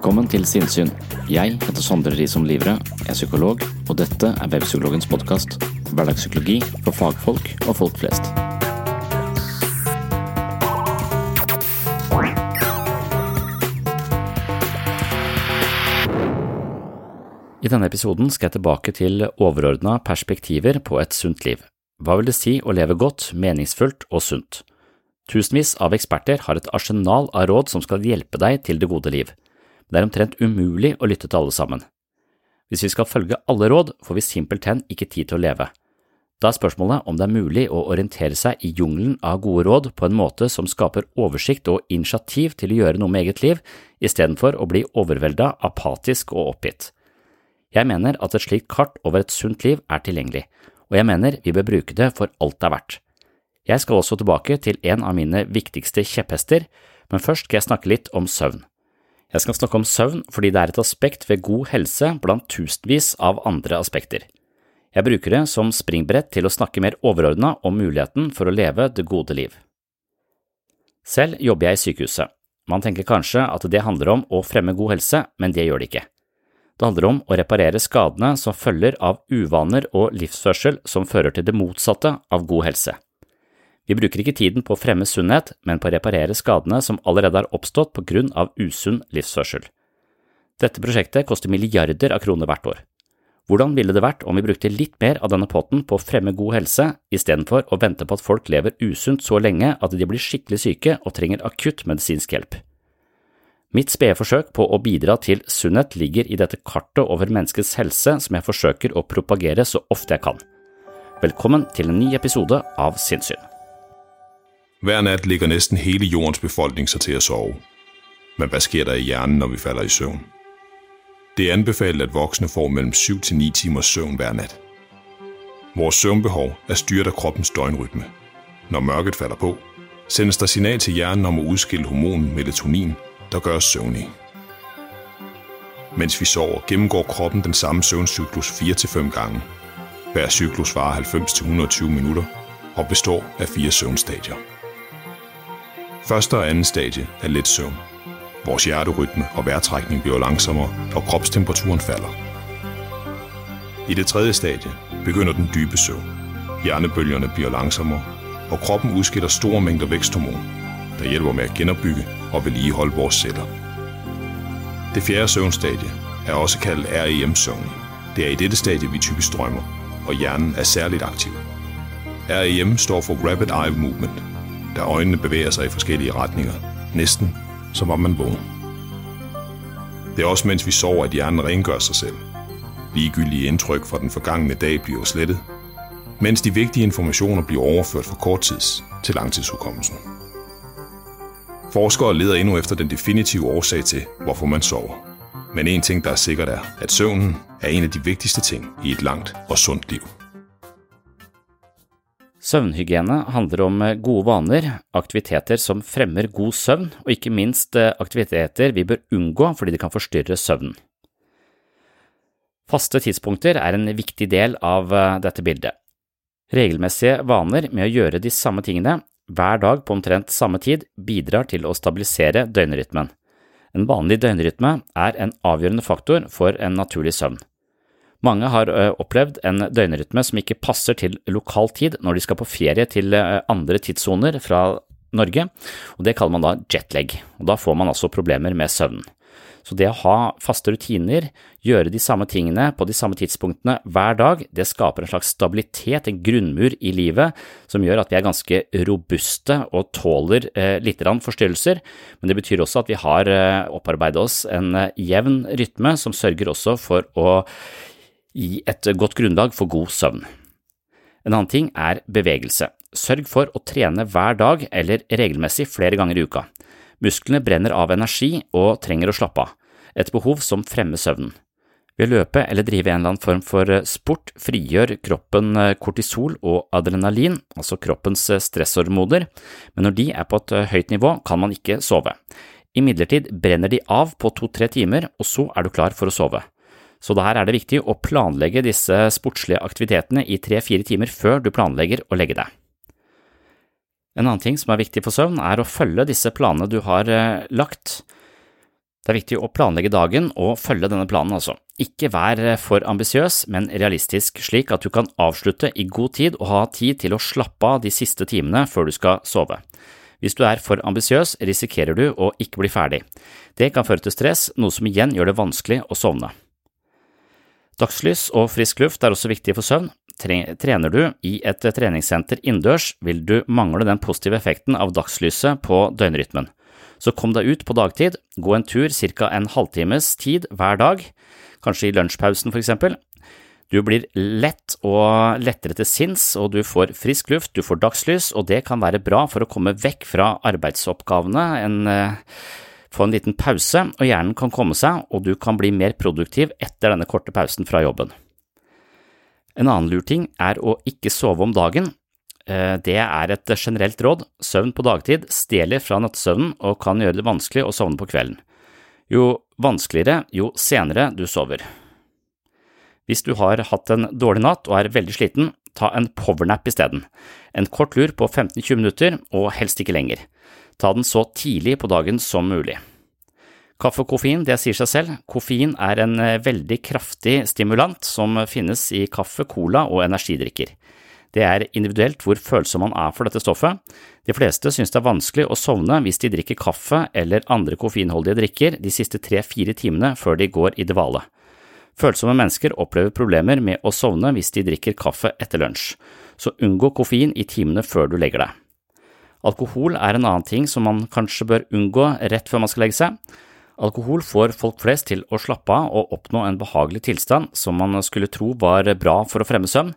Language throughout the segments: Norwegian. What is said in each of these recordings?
Velkommen til Sinnsyn. Jeg heter Sondre Risom Livre, er psykolog, og dette er Webpsykologens podkast. Hverdagspsykologi for fagfolk og folk flest. I denne episoden skal jeg tilbake til overordna perspektiver på et sunt liv. Hva vil det si å leve godt, meningsfullt og sunt? Tusenvis av eksperter har et arsenal av råd som skal hjelpe deg til det gode liv. Det er omtrent umulig å lytte til alle sammen. Hvis vi skal følge alle råd, får vi simpelthen ikke tid til å leve. Da er spørsmålet om det er mulig å orientere seg i jungelen av gode råd på en måte som skaper oversikt og initiativ til å gjøre noe med eget liv, istedenfor å bli overvelda, apatisk og oppgitt. Jeg mener at et slikt kart over et sunt liv er tilgjengelig, og jeg mener vi bør bruke det for alt det er verdt. Jeg skal også tilbake til en av mine viktigste kjepphester, men først skal jeg snakke litt om søvn. Jeg skal snakke om søvn fordi det er et aspekt ved god helse blant tusenvis av andre aspekter. Jeg bruker det som springbrett til å snakke mer overordna om muligheten for å leve det gode liv. Selv jobber jeg i sykehuset. Man tenker kanskje at det handler om å fremme god helse, men det gjør det ikke. Det handler om å reparere skadene som følger av uvaner og livsførsel som fører til det motsatte av god helse. Vi bruker ikke tiden på å fremme sunnhet, men på å reparere skadene som allerede har oppstått på grunn av usunn livsførsel. Dette prosjektet koster milliarder av kroner hvert år. Hvordan ville det vært om vi brukte litt mer av denne potten på å fremme god helse, istedenfor å vente på at folk lever usunt så lenge at de blir skikkelig syke og trenger akutt medisinsk hjelp? Mitt spede forsøk på å bidra til sunnhet ligger i dette kartet over menneskets helse som jeg forsøker å propagere så ofte jeg kan. Velkommen til en ny episode av Sinnssyn. Hver nat ligger næsten hele jordens befolkning sig til at sove. Men hvad sker der i hjernen, når vi falder i søvn? Det er anbefalet, at voksne får mellem 7 til 9 timers søvn hver nat. Vores søvnbehov er styret af kroppens døgnrytme. Når mørket falder på, sendes der signal til hjernen om at udskille hormonen melatonin, der gør os søvnige. Mens vi sover, gennemgår kroppen den samme søvncyklus 4-5 gange. Hver cyklus varer 90-120 minutter og består af fire søvnstadier. Første og anden stadie er let søvn. Vores hjerterytme og vejrtrækning bliver langsommere, og kropstemperaturen falder. I det tredje stadie begynder den dybe søvn. Hjernebølgerne bliver langsommere, og kroppen udskiller store mængder væksthormon, der hjælper med at genopbygge og vedligeholde vores celler. Det fjerde søvnstadie er også kaldt REM-søvn. Det er i dette stadie, vi typisk drømmer, og hjernen er særligt aktiv. REM står for Rapid Eye Movement, da øjnene bevæger sig i forskellige retninger, næsten som om man vågner. Det er også mens vi sover, at hjernen rengør sig selv. Ligegyldige indtryk fra den forgangne dag bliver slettet, mens de vigtige informationer bliver overført fra korttids til langtidshukommelsen. Forskere leder endnu efter den definitive årsag til, hvorfor man sover. Men en ting, der er sikkert er, at søvnen er en af de vigtigste ting i et langt og sundt liv. Søvnhygiene handler om eh, gode vaner, aktiviteter som fremmer god søvn, og ikke minst eh, aktiviteter vi bør unngå fordi de kan forstyrre søvnen. Faste tidspunkter er en viktig del av eh, dette bildet. Regelmessige vaner med å gjøre de samme tingene hver dag på omtrent samme tid bidrar til å stabilisere døgnrytmen. En vanlig døgnrytme er en avgjørende faktor for en naturlig søvn. Mange har opplevd en døgnrytme som ikke passer til lokal tid når de skal på ferie til andre tidssoner fra Norge, og det kaller man da jetlag, og da får man altså problemer med søvnen. Så det å ha faste rutiner, gjøre de samme tingene på de samme tidspunktene hver dag, det skaper en slags stabilitet, en grunnmur i livet, som gjør at vi er ganske robuste og tåler eh, litt forstyrrelser, men det betyr også at vi har eh, opparbeidet oss en eh, jevn rytme som sørger også for å gi et godt grunnlag for god søvn. En annen ting er bevegelse. Sørg for å trene hver dag eller regelmessig flere ganger i uka. Musklene brenner av energi og trenger å slappe av, et behov som fremmer søvnen. Ved å løpe eller drive en eller annen form for sport frigjør kroppen kortisol og adrenalin, altså kroppens stresshormoner, men når de er på et høyt nivå, kan man ikke sove. Imidlertid brenner de av på to–tre timer, og så er du klar for å sove så her er det viktig å planlegge disse sportslige aktivitetene i tre–fire timer før du planlegger å legge deg. En annen ting som er viktig for søvn, er å følge disse planene du har eh, lagt. Det er viktig å planlegge dagen og følge denne planen, altså. Ikke vær eh, for ambisiøs, men realistisk, slik at du kan avslutte i god tid og ha tid til å slappe av de siste timene før du skal sove. Hvis du er for ambisiøs, risikerer du å ikke bli ferdig. Det kan føre til stress, noe som igjen gjør det vanskelig å sovne. Dagslys og frisk luft er også viktig for søvn. Trener du i et treningssenter innendørs, vil du mangle den positive effekten av dagslyset på døgnrytmen. Så kom deg ut på dagtid, gå en tur ca. en halvtimes tid hver dag, kanskje i lunsjpausen for eksempel. Du blir lett og lettere til sinns, og du får frisk luft, du får dagslys, og det kan være bra for å komme vekk fra arbeidsoppgavene en eh, få en liten pause, og hjernen kan komme seg, og du kan bli mer produktiv etter denne korte pausen fra jobben. En annen lur ting er å ikke sove om dagen. Eh, det er et generelt råd. Søvn på dagtid stjeler fra nattsøvnen og kan gjøre det vanskelig å sovne på kvelden. Jo vanskeligere, jo senere du sover. Hvis du har hatt en dårlig natt og er veldig sliten, ta en powernap isteden. En kort lur på 15–20 minutter, og helst ikke lenger. Ta den så tidlig på dagen som mulig. Kaffe og koffein, det sier seg selv. Koffein er en eh, veldig kraftig stimulant som finnes i kaffe, cola og energidrikker. Det er individuelt hvor følsom man er for dette stoffet. De fleste synes det er vanskelig å sovne hvis de drikker kaffe eller andre koffeinholdige drikker de siste tre–fire timene før de går i dvale. Følsomme mennesker opplever problemer med å sovne hvis de drikker kaffe etter lunsj, så unngå koffein i timene før du legger deg. Alkohol er en annen ting som man kanskje bør unngå rett før man skal legge seg. Alkohol får folk flest til å slappe av og oppnå en behagelig tilstand som man skulle tro var bra for å fremme søvn.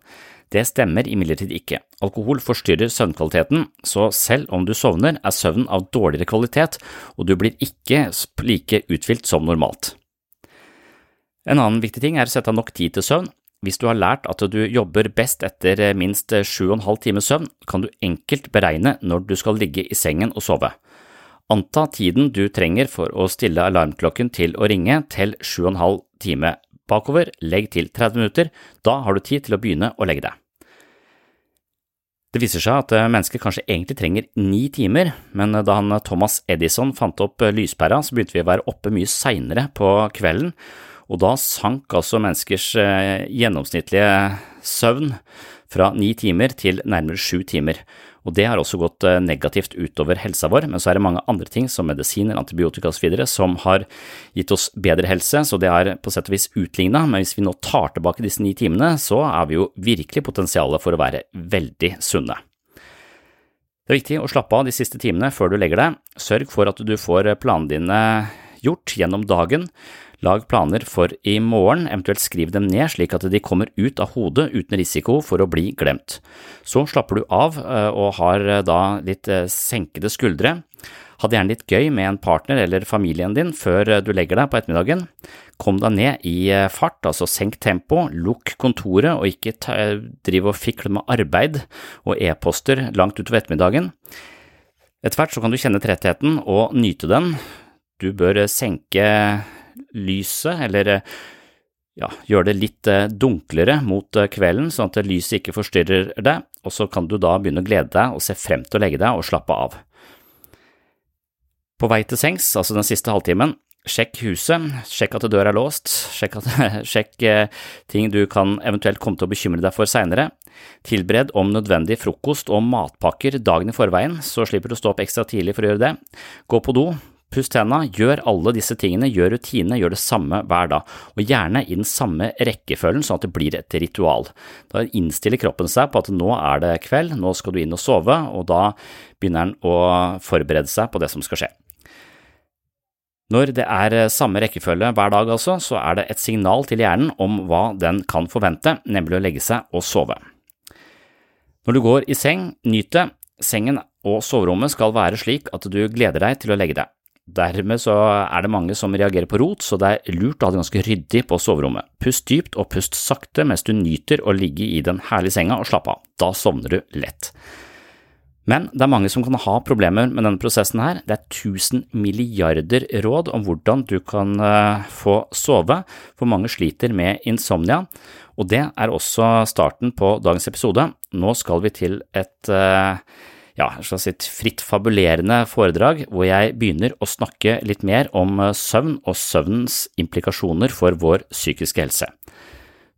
Det stemmer imidlertid ikke. Alkohol forstyrrer søvnkvaliteten, så selv om du sovner, er søvnen av dårligere kvalitet, og du blir ikke like uthvilt som normalt. En annen viktig ting er å sette av nok tid til søvn. Hvis du har lært at du jobber best etter eh, minst eh, sju og en halv times søvn, kan du enkelt beregne når du skal ligge i sengen og sove. Anta tiden du trenger for å stille alarmklokken til å ringe til sju og en halv time bakover, legg til 30 minutter, da har du tid til å begynne å legge deg. Det viser seg at eh, mennesker kanskje egentlig trenger ni timer, men da han Thomas Edison fant opp lyspæra, så begynte vi å være oppe mye seinere på kvelden, og da sank altså menneskers eh, gjennomsnittlige søvn fra ni timer til nærmere sju timer. Og det har også gått eh, negativt utover helsa vår, men så er det mange andre ting som medisiner, antibiotika osv. som har gitt oss bedre helse, så det er på sett og vis utligna, men hvis vi nå tar tilbake disse ni timene, så er vi jo virkelig potensialet for å være veldig sunne. Det er viktig å slappe av de siste timene før du legger deg. Sørg for at du får planene dine gjort gjennom dagen. Lag planer for i morgen, eventuelt skriv dem ned slik at de kommer ut av hodet uten risiko for å bli glemt. Så slapper du av eh, og har eh, da litt eh, senkede skuldre. Ha det gjerne litt gøy med en partner eller familien din før du legger deg på ettermiddagen. Kom deg ned i fart, altså senk tempo, lukk kontoret og ikke ta, driv og fikle med arbeid og e-poster langt utover ettermiddagen. Etter hvert så kan du kjenne trettheten og nyte den. Du bør senke lyset, eller ja, gjør det litt dunklere mot kvelden, sånn at lyset ikke forstyrrer deg, og så kan du da begynne å glede deg og se frem til å legge deg og slappe av. På vei til sengs, altså den siste halvtimen, sjekk huset, sjekk at døra er låst, sjekk, at, sjekk ting du kan eventuelt komme til å bekymre deg for seinere. Tilbered om nødvendig frokost og matpakker dagen i forveien, så slipper du å stå opp ekstra tidlig for å gjøre det. Gå på do, Puss tenna, gjør alle disse tingene, gjør rutinene, gjør det samme hver dag, og gjerne i den samme rekkefølgen, sånn at det blir et ritual. Da innstiller kroppen seg på at nå er det kveld, nå skal du inn og sove, og da begynner den å forberede seg på det som skal skje. Når det er samme rekkefølge hver dag, altså, så er det et signal til hjernen om hva den kan forvente, nemlig å legge seg og sove. Når du går i seng, nyt det. Sengen og soverommet skal være slik at du gleder deg til å legge deg. Dermed så er det mange som reagerer på rot, så det er lurt å ha det ganske ryddig på soverommet. Pust dypt og pust sakte mens du nyter å ligge i den herlige senga og slappe av. Da sovner du lett. Men det er mange som kan ha problemer med denne prosessen her. Det er 1000 milliarder råd om hvordan du kan få sove, for mange sliter med insomnia. Og det er også starten på dagens episode. Nå skal vi til et ja, et fritt fabulerende foredrag hvor jeg begynner å snakke litt mer om søvn og søvnens implikasjoner for vår psykiske helse.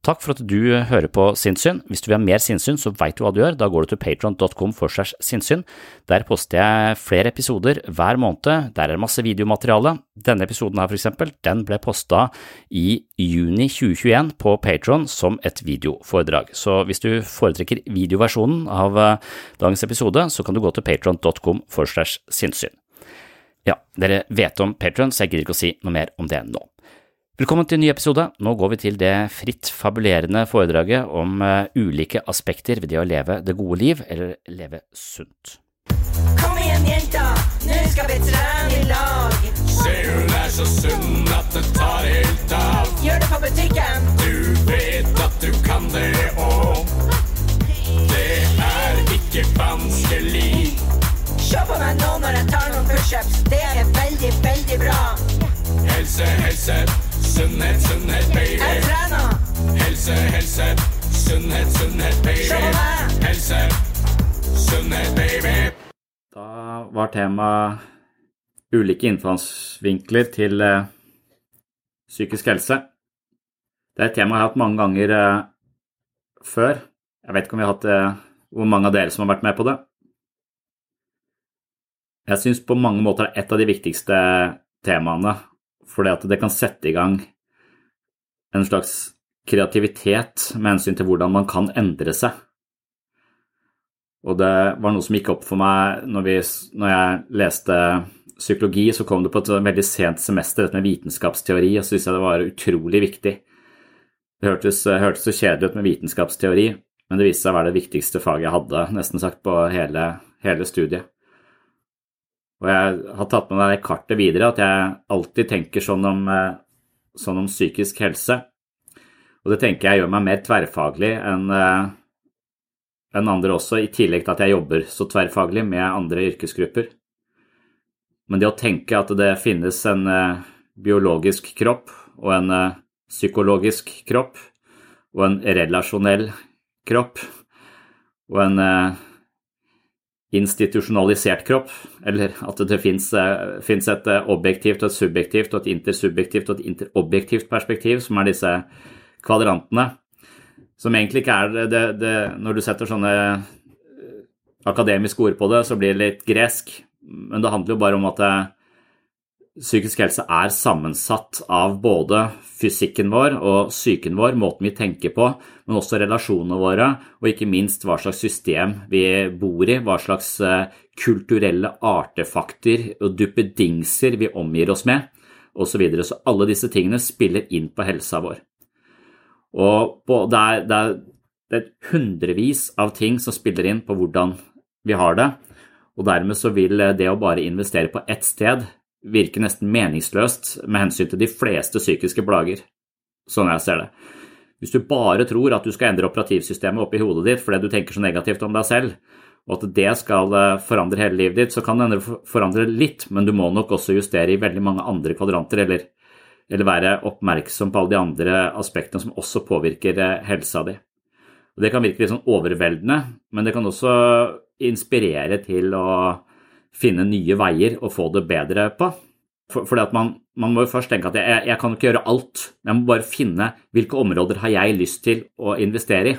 Takk for at du hører på Sinnssyn. Hvis du vil ha mer sinnssyn, så veit du hva du gjør. Da går du til patron.com for segs sinnssyn. Der poster jeg flere episoder hver måned. Der er det masse videomateriale. Denne episoden her, for eksempel, den ble posta i juni 2021 på Patron som et videoforedrag. Så hvis du foretrekker videoversjonen av dagens episode, så kan du gå til patron.com for segs sinnssyn. Ja, dere vet om Patron, så jeg gidder ikke å si noe mer om det nå. Velkommen til en ny episode. Nå går vi til det fritt fabulerende foredraget om uh, ulike aspekter ved det å leve det gode liv, eller leve sunt. Kom igjen, jenta, nå skal vi trene i lag. Se, hun er så sunn at det tar helt av. Gjør det på butikken. Du vet at du kan det òg. Det er ikke vanskelig. Se på meg nå når jeg tar noen pushups. Det er veldig, veldig bra. Helse, helse, sunnhet, sunnhet, baby. Jeg trener. Helse, helse, sunnhet, sunnhet, Se baby. på meg. Helse, sunnhet, baby. Da var temaet ulike innfallsvinkler til eh, psykisk helse. Det er et tema jeg har hatt mange ganger eh, før. Jeg vet ikke om vi har hatt det, hvor mange av dere som har vært med på det. Jeg syns på mange måter det er et av de viktigste temaene, at det kan sette i gang en slags kreativitet med hensyn til hvordan man kan endre seg. Og det var noe som gikk opp for meg når, vi, når jeg leste psykologi, så kom det på et veldig sent semester, dette med vitenskapsteori, og så syntes jeg det var utrolig viktig. Det hørtes, hørtes så kjedelig ut med vitenskapsteori, men det viste seg å være det viktigste faget jeg hadde, nesten sagt, på hele, hele studiet. Og jeg har tatt med meg det kartet videre, at jeg alltid tenker sånn om, eh, sånn om psykisk helse. Og det tenker jeg gjør meg mer tverrfaglig enn eh, enn andre også, i tillegg til at jeg jobber så tverrfaglig med andre yrkesgrupper. Men det å tenke at det finnes en eh, biologisk kropp og en psykologisk kropp og en relasjonell kropp og en institusjonalisert kropp, eller at det fins et eh, objektivt et subjektivt et intersubjektivt og et interobjektivt perspektiv, som er disse kvadrantene, som egentlig ikke er det, det Når du setter sånne eh, akademiske ord på det, så blir det litt gresk, men det handler jo bare om at eh, psykisk helse er sammensatt av både fysikken vår og psyken vår, måten vi tenker på, men også relasjonene våre, og ikke minst hva slags system vi bor i, hva slags eh, kulturelle artefakter og duppedingser vi omgir oss med, osv. Så, videre. så alle disse tingene spiller inn på helsa vår. Og det er, det er, det er hundrevis av ting som spiller inn på hvordan vi har det. Og dermed så vil det å bare investere på ett sted virke nesten meningsløst med hensyn til de fleste psykiske plager, sånn jeg ser det. Hvis du bare tror at du skal endre operativsystemet oppi hodet ditt fordi du tenker så negativt om deg selv, og at det skal eh, forandre hele livet ditt, så kan det forandre litt, men du må nok også justere i veldig mange andre kvadranter, eller, eller være oppmerksom på alle de andre aspektene som også påvirker eh, helsa di. Og det kan virke litt sånn overveldende, men det kan også inspirere til å finne nye veier og få det bedre på. For, fordi at man, man, må jo først tenke at jeg, jeg kan ikke gjøre alt, jeg må bare finne hvilke områder har jeg lyst til å investere i.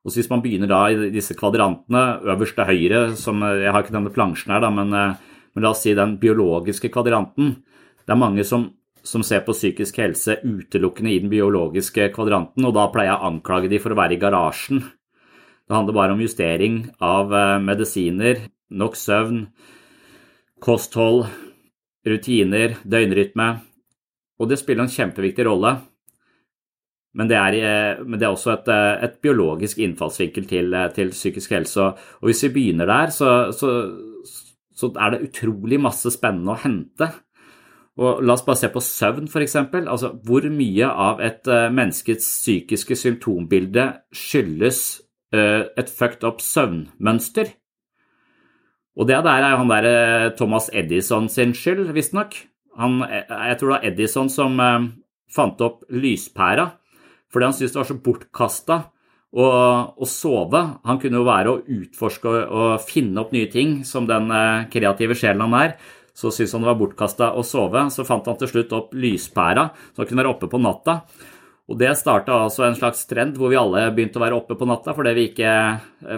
Og så Hvis man begynner da i disse kvadrantene, øverst til høyre, som jeg har ikke denne plansjen her, da, men, men, la oss si den biologiske kvadranten Det er mange som, som, ser på psykisk helse utelukkende i den biologiske kvadranten, og da pleier jeg å anklage de for å være i garasjen. Det handler bare om justering av eh, medisiner, nok søvn, kosthold, rutiner, døgnrytme. Og det spiller en kjempeviktig rolle. Men det er, eh, men det er også et, eh, et, biologisk innfallsvinkel til, eh, til, psykisk helse. Og hvis vi begynner der, så, så, så, er det utrolig masse spennende å hente. Og la oss bare se på søvn, f.eks. Altså, hvor mye av et menneskets psykiske symptombilde skyldes et fucked up søvnmønster? Og det der er jo han der eh, Thomas Edison sin skyld, visstnok. Jeg tror det var Edison som eh, fant opp lyspæra fordi han syntes det var så bortkasta å, sove. Han kunne jo være å utforske og, og, finne opp nye ting, som den eh, kreative sjelen han er. Så syntes han det var bortkasta å sove. Så fant han til slutt opp lyspæra, så han kunne være oppe på natta. Og Det starta altså en slags trend hvor vi alle begynte å være oppe på natta fordi vi, ikke,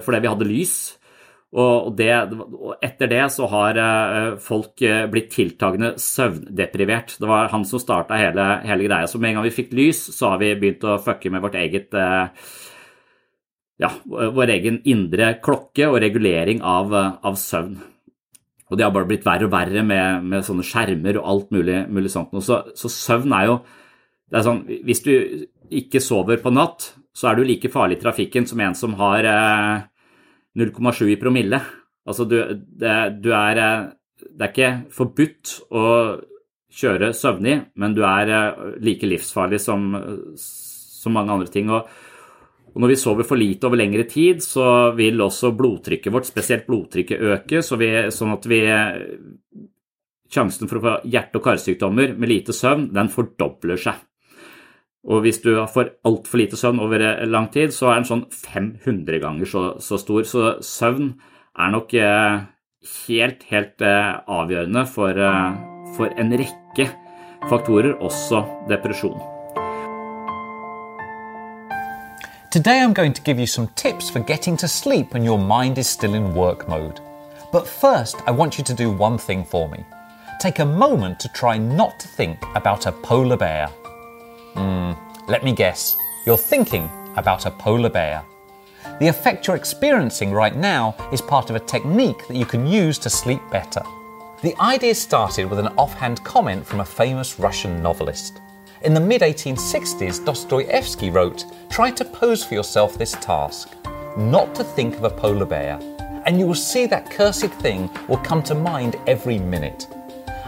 fordi vi hadde lys. Og, det, og etter det så har eh, folk eh, blitt tiltagende søvndeprivert. Det var han som starta hele, hele, greia. Så med en gang vi fikk lys, så har vi begynt å fucke med vårt eget eh, ja, vår egen indre klokke og regulering av, av, søvn. Og det har bare blitt verre og verre med, med sånne skjermer og alt mulig, mulig sånt. Så, så, søvn er jo det er sånn, Hvis du ikke sover på natt, så er du like farlig i trafikken som en som har eh, 0,7 i promille. Altså, du, det, du er eh, Det er ikke forbudt å kjøre søvnig, men du er eh, like livsfarlig som, som mange andre ting. Og, og når vi sover for lite over lengre tid, så vil også blodtrykket vårt, spesielt blodtrykket, øke, så vi, sånn at vi Sjansen for å få hjerte- og karsykdommer med lite søvn, den fordobler seg. Og hvis du får altfor lite søvn over lang tid, så er den sånn 500 ganger så, så stor. Så søvn er nok eh, helt, helt eh, avgjørende for, eh, for en rekke faktorer, også depresjon. Today I'm going to give you some tips for getting to sleep when your mind is still in work mode. But first, I want you to do one thing for me. Take a moment to try not to think about a polar bear. Mm, let me guess, you're thinking about a polar bear. The effect you're experiencing right now is part of a technique that you can use to sleep better. The idea started with an offhand comment from a famous Russian novelist. In the mid 1860s, Dostoevsky wrote, Try to pose for yourself this task, not to think of a polar bear, and you will see that cursed thing will come to mind every minute.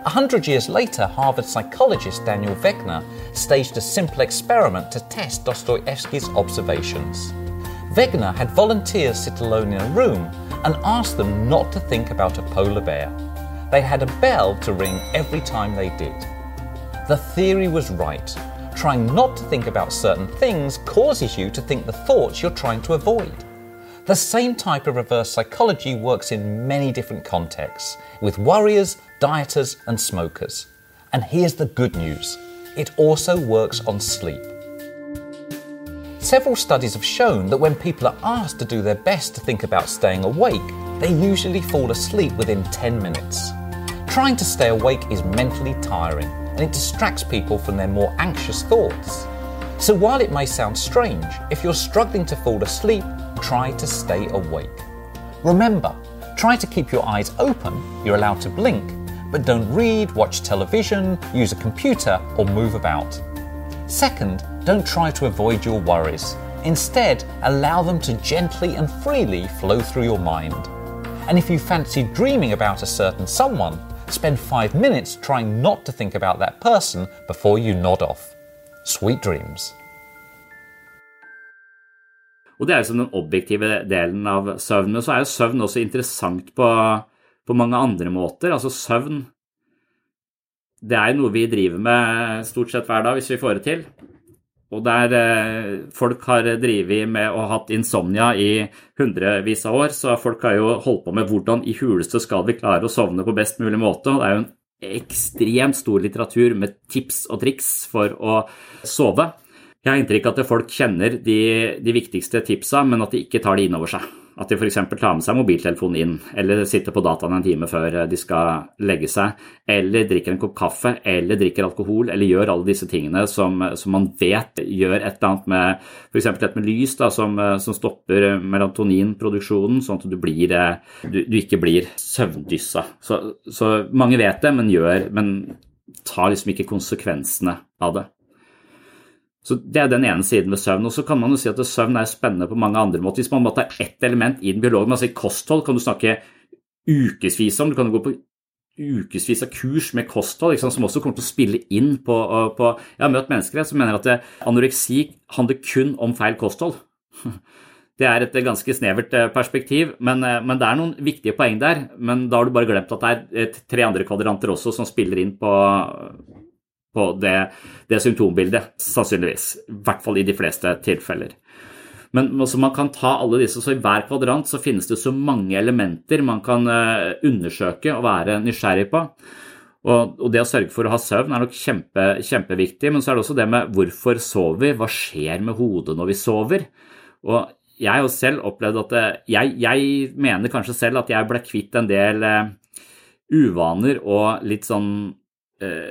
A hundred years later, Harvard psychologist Daniel Wegner staged a simple experiment to test Dostoevsky's observations. Wegner had volunteers sit alone in a room and asked them not to think about a polar bear. They had a bell to ring every time they did. The theory was right. Trying not to think about certain things causes you to think the thoughts you're trying to avoid. The same type of reverse psychology works in many different contexts, with warriors, dieters, and smokers. And here's the good news it also works on sleep. Several studies have shown that when people are asked to do their best to think about staying awake, they usually fall asleep within 10 minutes. Trying to stay awake is mentally tiring and it distracts people from their more anxious thoughts. So while it may sound strange, if you're struggling to fall asleep, try to stay awake. Remember, try to keep your eyes open, you're allowed to blink, but don't read, watch television, use a computer, or move about. Second, don't try to avoid your worries. Instead, allow them to gently and freely flow through your mind. And if you fancy dreaming about a certain someone, spend five minutes trying not to think about that person before you nod off. Sweet dreams. Og det er liksom den objektive delen av søvn. Men så er jo søvn også interessant på, på mange andre måter. Altså søvn Det er jo noe vi driver med stort sett hver dag hvis vi får det til. Og der eh, folk har drevet med og hatt insomnia i hundrevis av år, så folk har jo holdt på med hvordan i huleste skal vi klare å sovne på best mulig måte. Og det er jo en ekstremt stor litteratur med tips og triks for å sove. Jeg har inntrykk av at folk kjenner de, de viktigste tipsa, men at de ikke tar det inn over seg. At de f.eks. tar med seg mobiltelefonen inn, eller sitter på dataen en time før de skal legge seg, eller drikker en kopp kaffe, eller drikker alkohol, eller gjør alle disse tingene som, som man vet gjør et eller annet med f.eks. dette med lys, da, som, som stopper melatoninproduksjonen, sånn at du, blir, du, du ikke blir søvndyssa. Så, så mange vet det, men gjør men tar liksom ikke konsekvensene av det. Så Det er den ene siden ved søvn. Og så kan man jo si at Søvn er spennende på mange andre måter. Hvis man bare ta ett element i den biologen, altså i kosthold kan du snakke ukevis om. Du kan gå på ukevis av kurs med kosthold liksom, som også kommer til å spille inn på, på Jeg har møtt mennesker som mener at anoreksi handler kun om feil kosthold. Det er et ganske snevert eh, perspektiv, men, eh, men, det er noen viktige poeng der. Men da har du bare glemt at det er tre andre kvadranter også som spiller inn på, på det, det symptombildet, sannsynligvis. I hvert fall i de fleste tilfeller. Men også man kan ta alle disse, så i hver kvadrant så finnes det så mange elementer man kan uh, undersøke og være nysgjerrig på. Og, og, det å sørge for å ha søvn er nok kjempe, kjempeviktig, men så er det også det med hvorfor sover vi, hva skjer med hodet når vi sover? Og jeg har selv opplevd at jeg, jeg, mener kanskje selv at jeg ble kvitt en del uh, uvaner og litt sånn uh,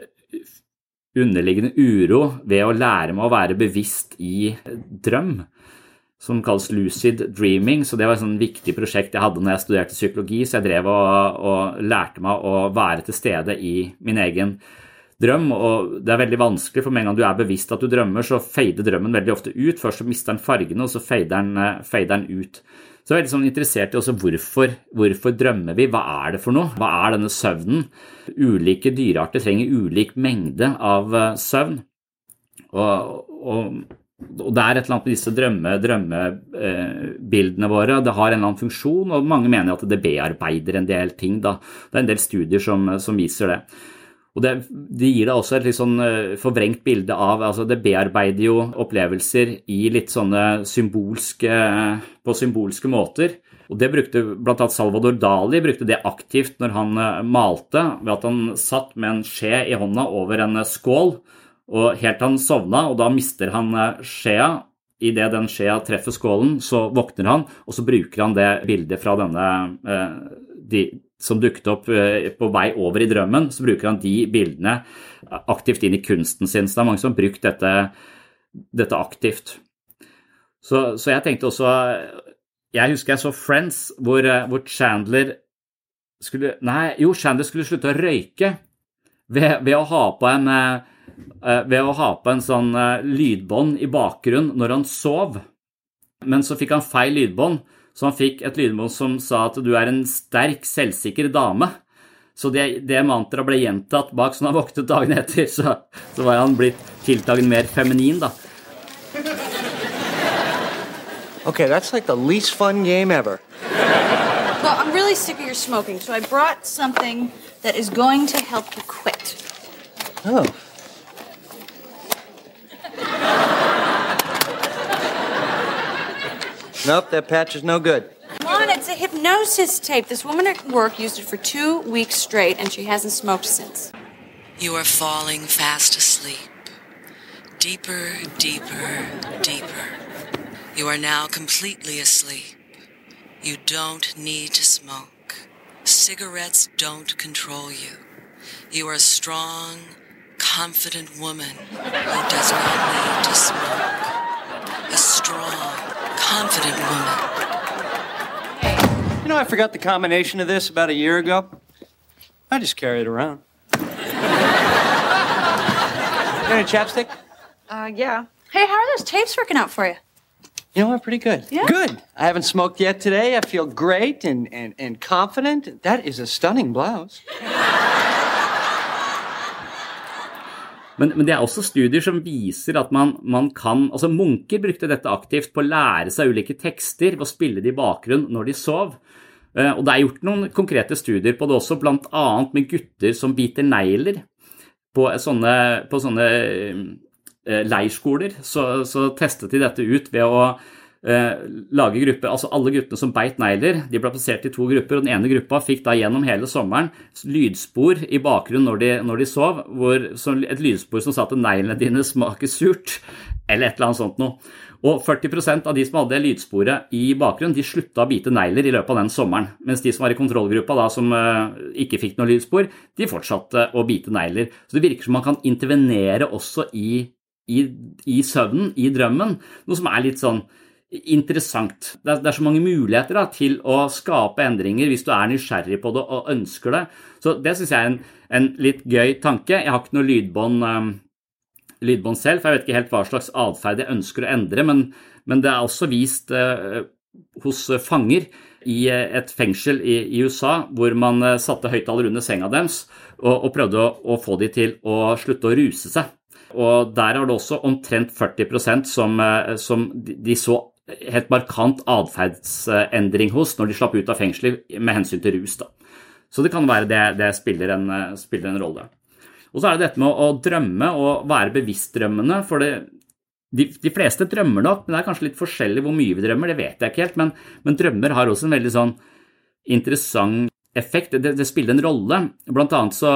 underliggende uro ved å lære meg å være bevisst i drøm, som kalles lucid dreaming. Så det var et sånn viktig prosjekt jeg hadde når jeg studerte psykologi, så jeg drev og, og lærte meg å være til stede i min egen drøm. Og det er veldig vanskelig, for med en gang du er bevisst at du drømmer, så fader drømmen veldig ofte ut. Først så mister den fargene, og så fader den, fader den ut. Så jeg er litt sånn interessert i også hvorfor, hvorfor drømmer vi, hva er det for noe? Hva er denne søvnen? Ulike dyrearter trenger ulik mengde av eh, søvn. Og, og, og, det er et eller annet med disse drømmebildene drømme, eh, våre. Det har en eller annen funksjon, og mange mener at det bearbeider en del ting. Da. Det er en del studier som, som viser det. Og det, det, gir deg også et litt sånn eh, forvrengt bilde av altså Det bearbeider jo opplevelser i litt sånne symbolske På symbolske måter. Og det brukte bl.a. Salvador Dali brukte det aktivt når han eh, malte, ved at han satt med en skje i hånda over en eh, skål, og helt til han sovna, og da mister han skjea. Idet den skjea treffer skålen, så våkner han, og så bruker han det bildet fra denne de, som dukket opp eh, på vei over i drømmen, så bruker han de bildene aktivt inn i kunsten sin. Så det er mange som har brukt dette, dette aktivt. Så, så, jeg tenkte også Jeg husker jeg så Friends, hvor, eh, hvor, Chandler skulle Nei, jo, Chandler skulle slutte å røyke ved, ved å ha på en eh, ved å ha på en sånn lydbånd i bakgrunnen når han sov. Men så fikk han feil lydbånd, så han fikk et lydmål som sa at du er en sterk, selvsikker dame. Så det, det mantraet ble gjentatt bak, så når han våknet dagen etter, så, så var han blitt tiltagende mer feminin, da. Okay, that's like the least fun game ever. Well, I'm really sick of your smoking, so I brought something that is going to help you quit. Oh. Nope, that patch is no good. Come on, it's a hypnosis tape. This woman at work used it for two weeks straight, and she hasn't smoked since. You are falling fast asleep. Deeper, deeper, deeper. You are now completely asleep. You don't need to smoke. Cigarettes don't control you. You are a strong, confident woman who does not need to smoke. A strong, confident woman. You know, I forgot the combination of this about a year ago. I just carry it around. any chapstick? Uh, yeah. Hey, how are those tapes working out for you? You know what? Pretty good. Yeah? Good. I haven't smoked yet today. I feel great and, and, and confident. That is a stunning blouse. Men, men, det er også studier som viser at man, man, kan altså Munker brukte dette aktivt på å lære seg ulike tekster ved å spille det i bakgrunn når de sov. Eh, og Det er gjort noen konkrete studier på det også, bl.a. med gutter som biter negler. På sånne, på sånne eh, leirskoler så, så testet de dette ut ved å lage grupper, altså Alle guttene som beit negler, de ble plassert i to grupper. og Den ene gruppa fikk da gjennom hele sommeren lydspor i bakgrunnen når de, når de sov. Hvor, et lydspor som sa at neglene dine smaker surt, eller et eller annet sånt noe. Og 40% av de som hadde lydsporet i bakgrunnen, de slutta å bite negler i løpet av den sommeren. Mens de som var i kontrollgruppa, da, som uh, ikke fikk noe lydspor, de fortsatte å bite negler. Så det virker som man kan intervenere også i, i, i søvnen, i drømmen. Noe som er litt sånn interessant. Det er, det er, så mange muligheter da, til å skape endringer hvis du er nysgjerrig på det og ønsker det. Så det syns jeg er en, en, litt gøy tanke. Jeg har ikke noe lydbånd, um, lydbånd, selv, for jeg vet ikke helt hva slags atferd jeg ønsker å endre, men, men det er også vist uh, hos fanger i uh, et fengsel i, i, USA hvor man uh, satte høyttaler under senga deres og, og prøvde å, å få dem til å slutte å ruse seg. Og der har det også omtrent 40 som, som de, de så helt markant atferdsendring hos når de slapp ut av fengselet med hensyn til rus. Da. Så det kan være det, det spiller, en, spiller, en, rolle. Og så er det dette med å, å drømme og være bevisst drømmende. For det, de, de, fleste drømmer nok, men det er kanskje litt forskjellig hvor mye vi drømmer. Det vet jeg ikke helt, men, men drømmer har også en veldig sånn interessant effekt. Det, det spiller en rolle. Blant annet så,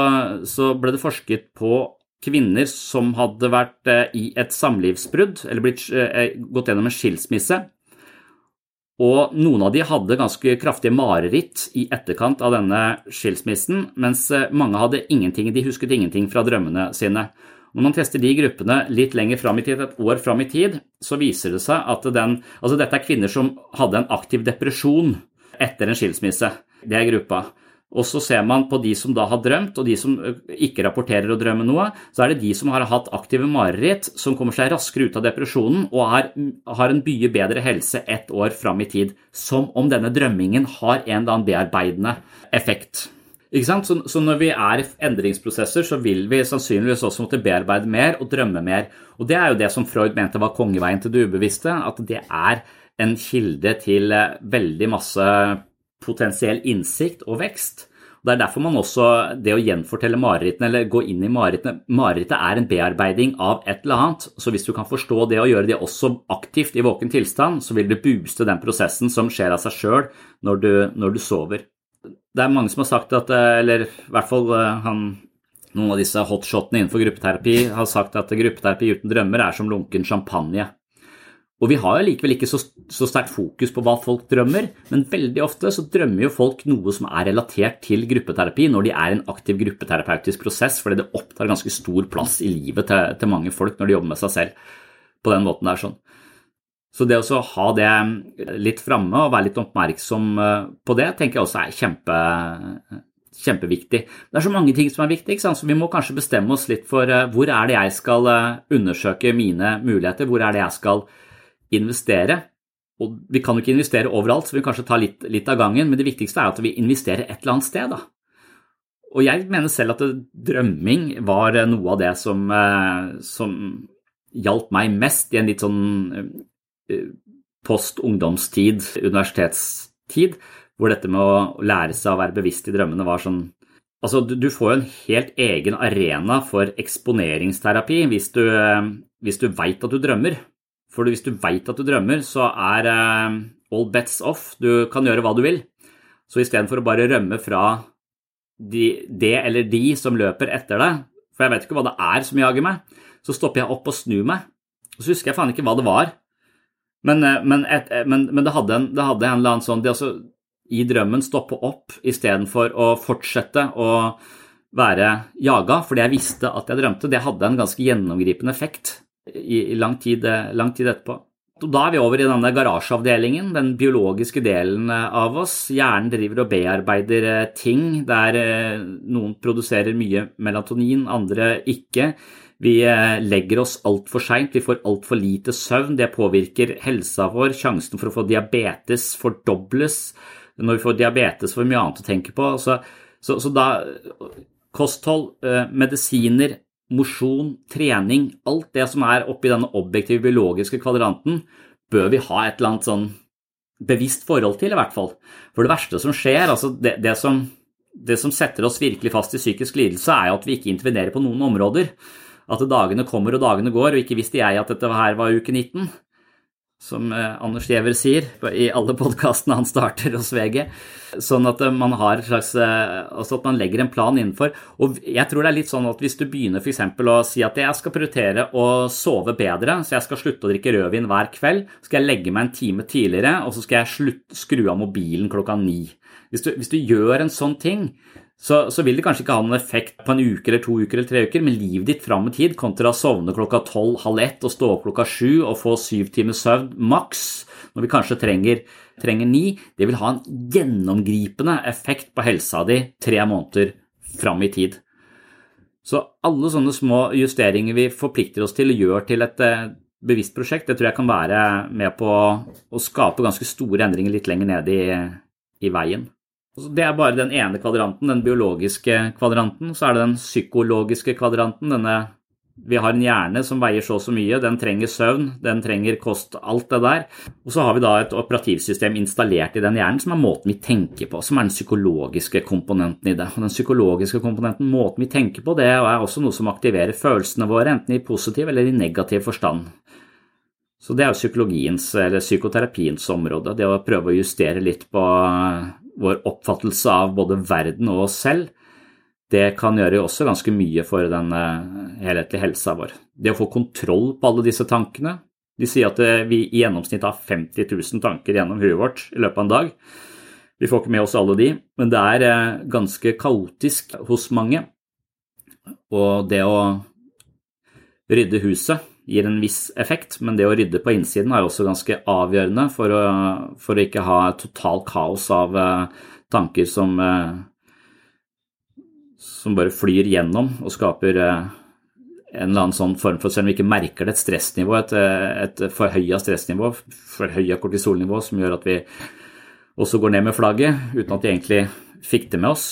så ble det forsket på kvinner som hadde vært eh, i et samlivsbrudd eller blitt, eh, gått gjennom en skilsmisse. Og noen av de hadde ganske kraftige mareritt i etterkant av denne skilsmissen, mens eh, mange hadde ingenting, de husket ingenting fra drømmene sine. Når man tester de gruppene litt lenger fram i tid, et år fram i tid, så viser det seg at den, altså dette er kvinner som hadde en aktiv depresjon etter en skilsmisse. Det er gruppa. Og så ser man på de som da har drømt, og de som ikke rapporterer å drømme noe, så er det de som har hatt aktive mareritt, som kommer seg raskere ut av depresjonen og er, har en mye bedre helse ett år fram i tid. Som om denne drømmingen har en eller annen bearbeidende effekt. Så, så, når vi er i endringsprosesser, så vil vi sannsynligvis også måtte bearbeide mer og drømme mer. Og det er jo det som Freud mente var kongeveien til det ubevisste, at det er en kilde til veldig masse potensiell innsikt og vekst. Det er derfor man også, det å gjenfortelle marerittene eller gå inn i marerittene Marerittet er en bearbeiding av et eller annet. Så hvis du kan forstå det og gjøre det også aktivt i våken tilstand, så vil du booste den prosessen som skjer av seg sjøl når, når, du sover. Det er mange som har sagt at, eller i hvert fall eh, han, noen av disse hotshotene innenfor gruppeterapi har sagt at gruppeterapi uten drømmer er som lunken champagne. Og vi har jo likevel ikke så, så, sterkt fokus på hva folk drømmer, men veldig ofte så drømmer jo folk noe som er relatert til gruppeterapi når de er i en aktiv gruppeterapeutisk prosess, fordi det opptar ganske stor plass i livet til, til mange folk når de jobber med seg selv på den måten der. sånn. Så det å ha det litt framme og være litt oppmerksom eh, på det, tenker jeg også er kjempe, kjempeviktig. Det er så mange ting som er viktig, så vi må kanskje bestemme oss litt for eh, hvor er det jeg skal eh, undersøke mine muligheter, hvor er det jeg skal investere. Og vi kan jo ikke investere overalt, så vi kan kanskje ta litt, litt av gangen, men det viktigste er at vi investerer et eller annet sted. da. Og jeg mener selv at drømming var noe av det som, eh, som hjalp meg mest i en litt sånn eh, post-ungdomstid, universitetstid, hvor dette med å lære seg å være bevisst i drømmene var sånn Altså, du, får jo en helt egen arena for eksponeringsterapi hvis du, eh, hvis du veit at du drømmer. For hvis du veit at du drømmer, så er uh, all bets off. Du kan gjøre hva du vil. Så istedenfor å bare rømme fra de, det eller de som løper etter deg, for jeg vet ikke hva det er som jager meg, så stopper jeg opp og snur meg. Og så husker jeg faen ikke hva det var. Men, uh, men, et, men, men det, hadde en, det, hadde en, eller annen sånn det også, I drømmen stoppe opp istedenfor å fortsette å være jaga fordi jeg visste at jeg drømte. Det hadde en ganske gjennomgripende effekt i, i lang, tid, eh, lang, tid, etterpå. Da er vi over i denne garasjeavdelingen, den biologiske delen eh, av oss. Hjernen driver og bearbeider eh, ting der noen produserer mye melatonin, andre ikke. Vi legger oss altfor seint, vi får altfor lite søvn. Det påvirker helsa vår. Sjansen for å få diabetes fordobles. Når vi får diabetes, vi mye annet å tenke på. Så, så, så da Kosthold, medisiner, mosjon, trening, alt det som er oppi denne objektive biologiske kvadranten, bør vi ha et eller annet sånn bevisst forhold til, i hvert fall. For det verste som skjer, altså det, det, som, det som setter oss virkelig fast i psykisk lidelse, er jo at vi ikke intervenerer på noen områder. At dagene kommer og dagene går, og ikke visste jeg at dette her var uke 19 som eh, Anders Giæver sier i alle podkastene han starter hos VG. Sånn at eh, man har slags, eh, altså at man legger en plan innenfor. Og jeg tror det er litt sånn at hvis du begynner f.eks. å si at jeg skal prioritere å sove bedre, så jeg skal slutte å drikke rødvin hver kveld, skal jeg legge meg en time tidligere, og så skal jeg slutt, skru av mobilen klokka ni. Hvis du, hvis du gjør en sånn ting, så, så, vil det kanskje ikke ha noen effekt på en uke eller to uker eller tre uker, men livet ditt fram i tid kontra å sovne klokka tolv, halv ett og stå opp klokka sju og få syv timers søvn maks, når vi kanskje trenger, trenger ni, det vil ha en gjennomgripende effekt på helsa di tre måneder fram i tid. Så alle sånne små justeringer vi forplikter oss til og gjør til et eh, bevisst prosjekt, det tror jeg kan være med på å skape ganske store endringer litt lenger ned i, i veien. Det er bare den ene kvadranten, den biologiske kvadranten. Så er det den psykologiske kvadranten. Denne, vi har en hjerne som veier så og så mye, den trenger søvn, den trenger kost, alt det der. Og så har vi da et operativsystem installert i den hjernen som er måten vi tenker på, som er den psykologiske komponenten i det. Og den psykologiske komponenten, måten vi tenker på, det er også noe som aktiverer følelsene våre, enten i positiv eller i negativ forstand. Så det er jo psykologiens, eller psykoterapiens område, det å prøve å justere litt på vår oppfattelse av både verden og oss selv, det kan gjøre også ganske mye for den eh, helhetlige helsa vår. Det å få kontroll på alle disse tankene. De sier at eh, vi i gjennomsnitt har 50 000 tanker gjennom huet vårt i løpet av en dag. Vi får ikke med oss alle de, men det er eh, ganske kaotisk hos mange. Og det å rydde huset gir en viss effekt, men det å rydde på innsiden er også ganske avgjørende for å, for å ikke ha total kaos av uh, tanker som, uh, som bare flyr gjennom og skaper uh, en eller annen sånn form for, selv om vi ikke merker det, et stressnivå, et, et forhøya stressnivå, forhøya kortisolnivå, som gjør at vi også går ned med flagget uten at vi egentlig fikk det med oss.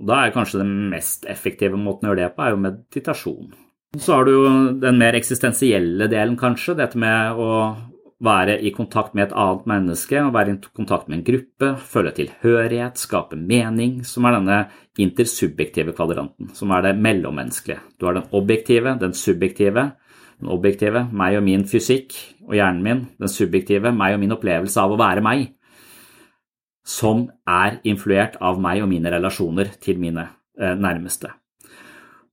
Og da er kanskje den mest effektive måten å gjøre det på, er jo meditasjon. Så har du jo den mer eksistensielle delen, kanskje. Dette med å være i kontakt med et annet menneske, å være i kontakt med en gruppe, føle tilhørighet, skape mening, som er denne intersubjektive kvadranten, som er det mellommenneskelige. Du har den objektive, den subjektive. Den objektive, meg og min fysikk og hjernen min. Den subjektive, meg og min opplevelse av å være meg. Som er influert av meg og mine relasjoner til mine eh, nærmeste.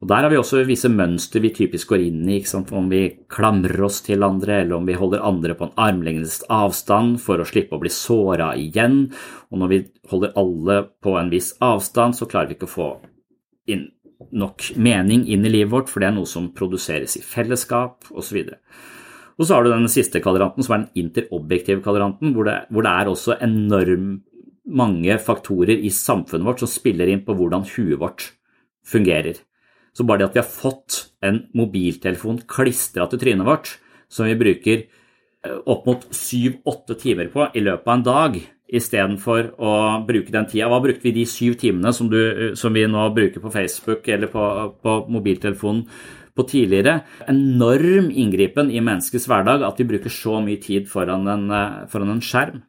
Og Der har vi også visse mønster vi typisk går inn i, om vi klamrer oss til andre, eller om vi holder andre på en armlengdes avstand for å slippe å bli såra igjen. Og når vi holder alle på en viss avstand, så klarer vi ikke å få inn nok mening inn i livet vårt, for det er noe som produseres i fellesskap osv. Og så har du den siste kvadranten, som er den interobjektive kvadranten, hvor det, hvor det er også enormt mange faktorer i samfunnet vårt som spiller inn på hvordan huet vårt fungerer. Så bare det at vi har fått en mobiltelefon klistra til trynet vårt, som vi bruker eh, opp mot syv-åtte timer på i løpet av en dag, istedenfor å bruke den tida Hva brukte vi de syv timene som, du, eh, som vi nå bruker på Facebook eller på, på mobiltelefonen på tidligere? Enorm inngripen i menneskets hverdag at vi bruker så mye tid foran en, eh, foran en skjerm.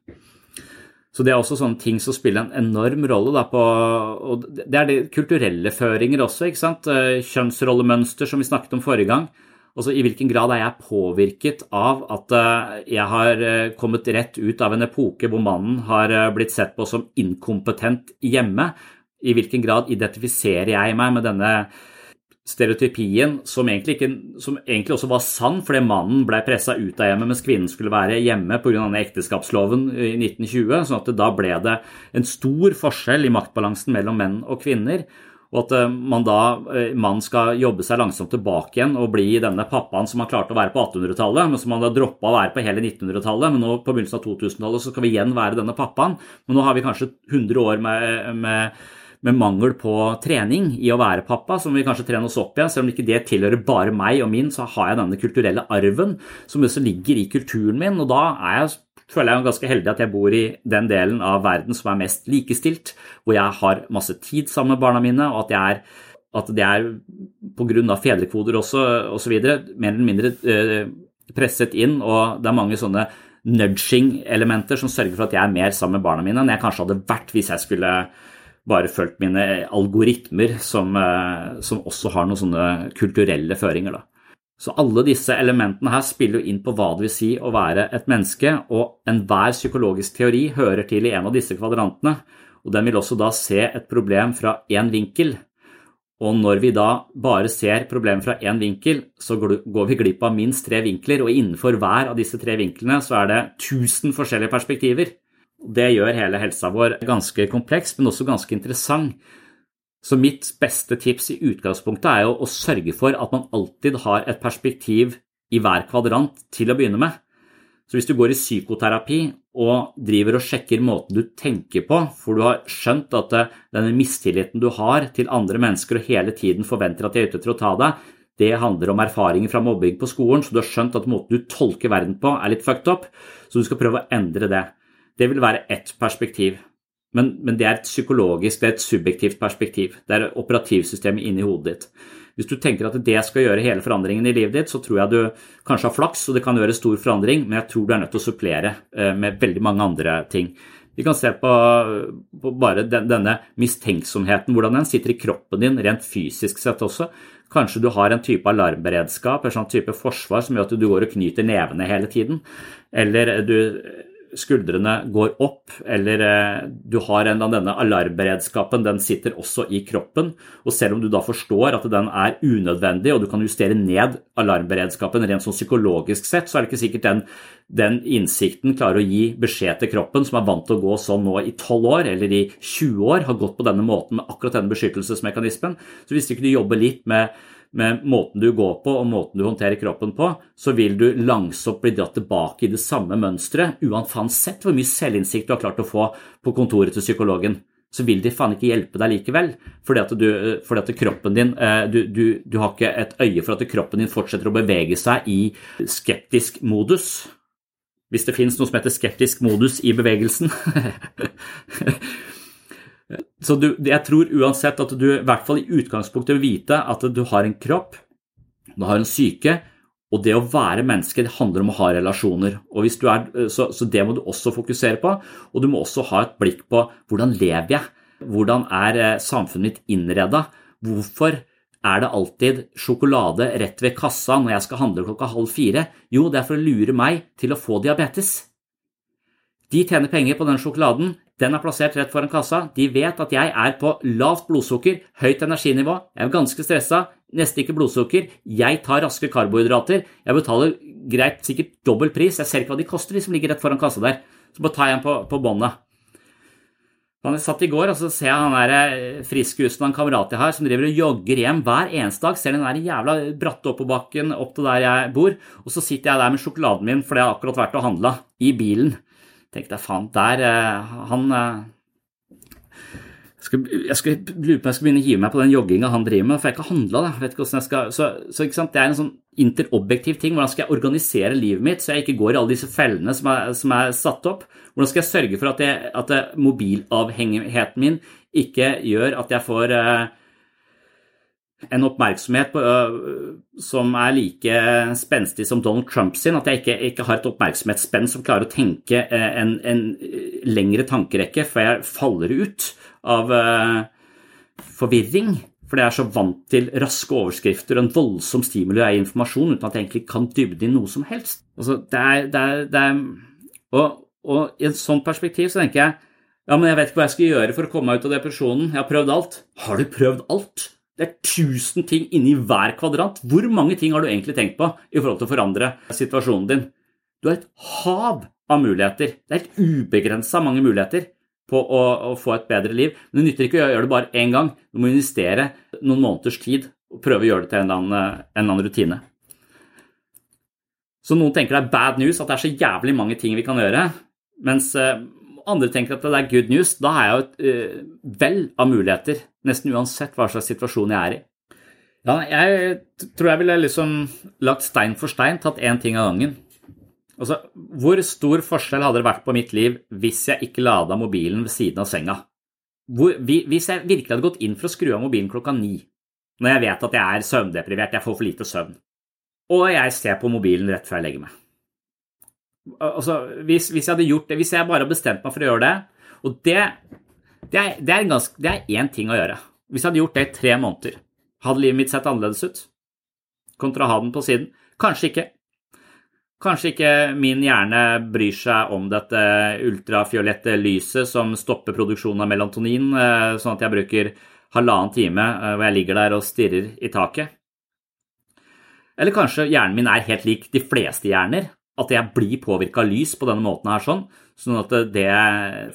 Så det er også sånne ting som spiller en enorm rolle. Da, på, og det er de kulturelle føringer også. ikke sant? Eh, kjønnsrollemønster som vi snakket om forrige gang. Altså I hvilken grad er jeg påvirket av at eh, jeg har eh, kommet rett ut av en epoke hvor mannen har blitt sett på som inkompetent hjemme? I hvilken grad identifiserer jeg meg med denne stereotypien som egentlig, ikke, som egentlig, også var sann, fordi mannen ble pressa ut av hjemmet mens kvinnen skulle være hjemme pga. ekteskapsloven i 1920. sånn at Da ble det en stor forskjell i maktbalansen mellom menn og kvinner. Og at eh, man da, eh, skal jobbe seg langsomt tilbake igjen og bli denne pappaen som han klarte å være på 1800-tallet, men som han da droppa å være på hele 1900-tallet. Men nå på begynnelsen av 2000-tallet så skal vi igjen være denne pappaen. Men nå har vi kanskje 100 år med, med med mangel på trening i å være pappa, så må vi kanskje trene oss opp igjen. Selv om ikke det tilhører bare meg og min, så har jeg denne kulturelle arven som også ligger i kulturen min. Og da er jeg, føler jeg ganske heldig at jeg bor i den delen av verden som er mest likestilt, hvor jeg har masse tid sammen med barna mine, og at, jeg er, at det er pga. fedrekvoter også osv. mer eller mindre eh, presset inn, og det er mange sånne nudging-elementer som sørger for at jeg er mer sammen med barna mine enn jeg kanskje hadde vært hvis jeg skulle bare fulgt mine algoritmer som, eh, som, også har noen sånne kulturelle føringer. Da. Så alle disse elementene her spiller jo inn på hva det vil si å være et menneske, og enhver psykologisk teori hører til i en av disse kvadrantene, og den vil også da se et problem fra én vinkel. Og når vi da bare ser problemet fra én vinkel, så går vi glipp av minst tre vinkler, og innenfor hver av disse tre vinklene så er det 1000 forskjellige perspektiver. Det gjør hele helsa vår ganske kompleks, men også ganske interessant. Så mitt beste tips i utgangspunktet er jo å sørge for at man alltid har et perspektiv i hver kvadrant til å begynne med. Så hvis du går i psykoterapi og driver og sjekker måten du tenker på, for du har skjønt at denne mistilliten du har til andre mennesker og hele tiden forventer at de er ute til å ta deg, det handler om erfaringer fra mobbing på skolen, så du har skjønt at måten du tolker verden på er litt fucked up, så du skal prøve å endre det. Det vil være ett perspektiv. Men, men, det er et psykologisk, det er et subjektivt perspektiv. Det er operativsystemet inni hodet ditt. Hvis du tenker at det skal gjøre hele forandringen i livet ditt, så tror jeg du kanskje har flaks, og det kan gjøre stor forandring, men jeg tror du er nødt til å supplere eh, med veldig mange andre ting. Vi kan se på, på bare den, denne mistenksomheten, hvordan den sitter i kroppen din rent fysisk sett også. Kanskje du har en type alarmberedskap, en sånn type forsvar som gjør at du går og knyter nevene hele tiden. Eller du skuldrene går opp, eller eh, du har en av denne alarmberedskapen, den sitter også i kroppen. Og selv om du da forstår at den er unødvendig, og du kan justere ned alarmberedskapen rent sånn psykologisk sett, så er det ikke sikkert den, den innsikten klarer å gi beskjed til kroppen, som er vant til å gå sånn nå i 12 år eller i 20 år, har gått på denne måten med akkurat denne beskyttelsesmekanismen. Så hvis ikke kunne jobber litt med med måten du går på og måten du håndterer kroppen på, så vil du langsomt bli dratt tilbake i det samme mønsteret, uansett hvor mye selvinnsikt du har klart å få på kontoret til psykologen. Så vil de faen ikke hjelpe deg likevel, fordi at, du, fordi at kroppen din eh, du, du, du har ikke et øye for at kroppen din fortsetter å bevege seg i skeptisk modus. Hvis det finnes noe som heter skeptisk modus i bevegelsen. Så du, jeg tror uansett at du i hvert fall i utgangspunktet vil vite at du har en kropp, du har en syke, og det å være menneske det handler om å ha relasjoner. Er, så, så, det må du også fokusere på. Og du må også ha et blikk på hvordan lever jeg? Hvordan er eh, samfunnet mitt innreda? Hvorfor er det alltid sjokolade rett ved kassa når jeg skal handle klokka halv fire? Jo, det er for å lure meg til å få diabetes. De tjener penger på den sjokoladen, den er plassert rett foran kassa. De vet at jeg er på lavt blodsukker, høyt energinivå, jeg er ganske stressa, nesten ikke blodsukker, jeg tar raske karbohydrater, jeg betaler greit sikkert dobbel pris, jeg ser ikke hva de koster, de som ligger rett foran kassa der. Så bare tar jeg en på, på båndet. Han satt i går, og så ser jeg han der eh, av en kamerat jeg har, som driver og jogger hjem hver eneste dag. Ser den der jævla bratte oppoverbakken opp til der jeg bor. Og så sitter jeg der med sjokoladen min for det har akkurat vært og handla, i bilen tenkte deg, faen, der eh, Han eh, jeg skal, lurer på om jeg skulle begynne å hive meg på den jogginga han driver med, for jeg har ikke handla. Vet ikke jeg skal, så, så Det er en sånn interobjektiv ting. Hvordan skal jeg organisere livet mitt så jeg ikke går i alle disse fellene som er, som er satt opp? Hvordan skal jeg sørge for at, jeg, at mobilavhengigheten min ikke gjør at jeg får uh, en oppmerksomhet på, uh, som er like spenstig som Donald Trump sin. At jeg ikke, ikke har et oppmerksomhetsspenn som klarer å tenke uh, en, en, lengre tankerekke før jeg faller ut av forvirring. For jeg er så vant til raske overskrifter og en voldsom stimuli av informasjon uten at jeg egentlig kan dybde inn noe som helst. Altså, det er, det er, det er og, og, i et sånt perspektiv så tenker jeg ja, men jeg vet ikke hva jeg skal gjøre for å komme meg ut av depresjonen. Jeg har prøvd alt. Har du prøvd alt? Det er tusen ting inni hver kvadrant. Hvor mange ting har du egentlig tenkt på i forhold til å forandre situasjonen din? Du har et hav av muligheter. Det er helt ubegrensa mange muligheter på å, å, få et bedre liv. Men det nytter ikke å gjøre det bare én gang. Du må investere noen måneders tid og prøve å gjøre det til en eller annen, en eller annen rutine. Så noen tenker det er bad news at det er så jævlig mange ting vi kan gjøre, mens eh, andre tenker at det er good news. Da har jeg jo et uh, vell av muligheter, nesten uansett hva slags situasjon jeg er i. Ja, jeg tror jeg ville liksom lagt stein for stein, tatt én ting av gangen. Altså, hvor stor forskjell hadde det vært på mitt liv hvis jeg ikke lada mobilen ved siden av senga? Hvor, hvis jeg virkelig hadde gått inn for å skru av mobilen klokka ni, når jeg vet at jeg er søvndeprivert, jeg får for lite søvn, og jeg ser på mobilen rett før jeg legger meg Altså, hvis, hvis jeg hadde gjort det, hvis jeg bare hadde bestemt meg for å gjøre det Og det, det er, det én ting å gjøre. Hvis jeg hadde gjort det i tre måneder, hadde livet mitt sett annerledes ut? Kontra å ha den på siden? Kanskje ikke. Kanskje ikke min hjerne bryr seg om dette ultrafiolette lyset som stopper produksjonen av melatonin, eh, sånn at jeg bruker halvannen time eh, hvor jeg ligger der og stirrer i taket. Eller kanskje hjernen min er helt lik de fleste hjerner, at jeg blir påvirka av lys på denne måten her, sånn, sånn at det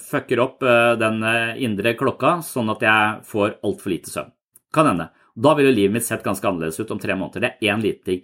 fucker opp eh, den indre klokka, sånn at jeg får altfor lite søvn. Kan hende. Da ville livet mitt sett ganske annerledes ut om tre måneder. Det er én liten ting.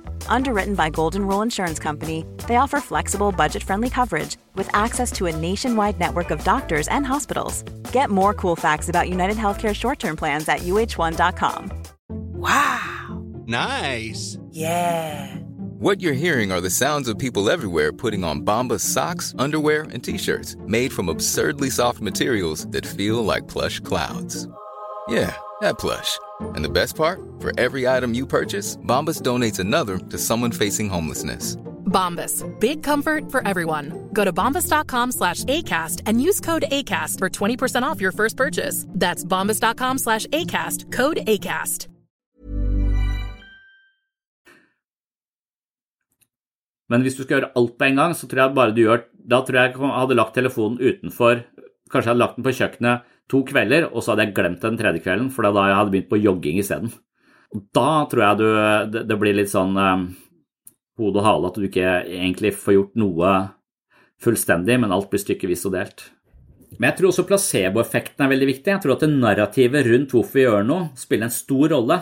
Underwritten by Golden Rule Insurance Company, they offer flexible, budget friendly coverage with access to a nationwide network of doctors and hospitals. Get more cool facts about United Healthcare short term plans at uh1.com. Wow! Nice! Yeah! What you're hearing are the sounds of people everywhere putting on Bombas socks, underwear, and t shirts made from absurdly soft materials that feel like plush clouds. Yeah, that plush. And the best part, for every item you purchase, Bombas donates another to someone facing homelessness. Bombas. Big comfort for everyone. Go to bombas.com slash ACAST and use code ACAST for 20% off your first purchase. That's bombas.com slash ACAST. Code ACAST. Men hvis du skal gjøre alt på en gang, så tror jeg bare du gjør Da tror jeg jeg hadde lagt telefonen utenfor Kanskje jeg hadde lagt den på kjøkkenet to kvelder, og så hadde jeg glemt den tredje kvelden, for da jeg hadde begynt på jogging isteden. Da tror jeg du, det, det blir litt sånn um, hode og hale at du ikke egentlig får gjort noe fullstendig, men alt blir stykkevis og delt. Men jeg tror også placeboeffekten er veldig viktig. Jeg tror at det narrativet rundt hvorfor vi gjør noe, spiller en stor rolle.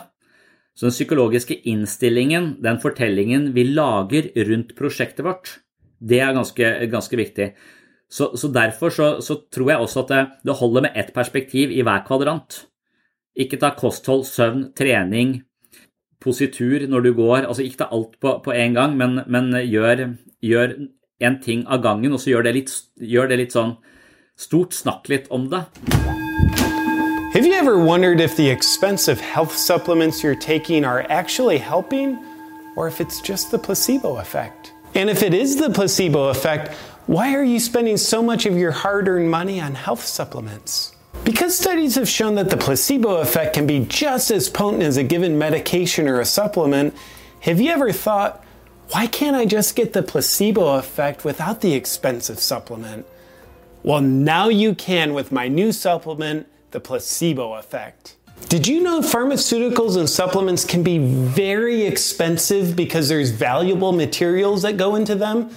Så den psykologiske innstillingen, den fortellingen vi lager rundt prosjektet vårt, det er ganske, ganske viktig. Så, så derfor så, så, tror jeg også at det, det holder med ett perspektiv i hver kvadrant. Ikke ta kosthold, søvn, trening, positur når du går. altså Ikke ta alt på, på en gang, men, men gjør, gjør, en ting av gangen, og så gjør det litt, gjør det litt sånn stort. Snakk litt om det. Have you ever wondered if the expensive health supplements you're taking are actually helping, or if it's just the placebo effect? And if it is the placebo effect, why are you spending so much of your hard earned money on health supplements? Because studies have shown that the placebo effect can be just as potent as a given medication or a supplement, have you ever thought, why can't I just get the placebo effect without the expensive supplement? Well, now you can with my new supplement, the placebo effect. Did you know pharmaceuticals and supplements can be very expensive because there's valuable materials that go into them?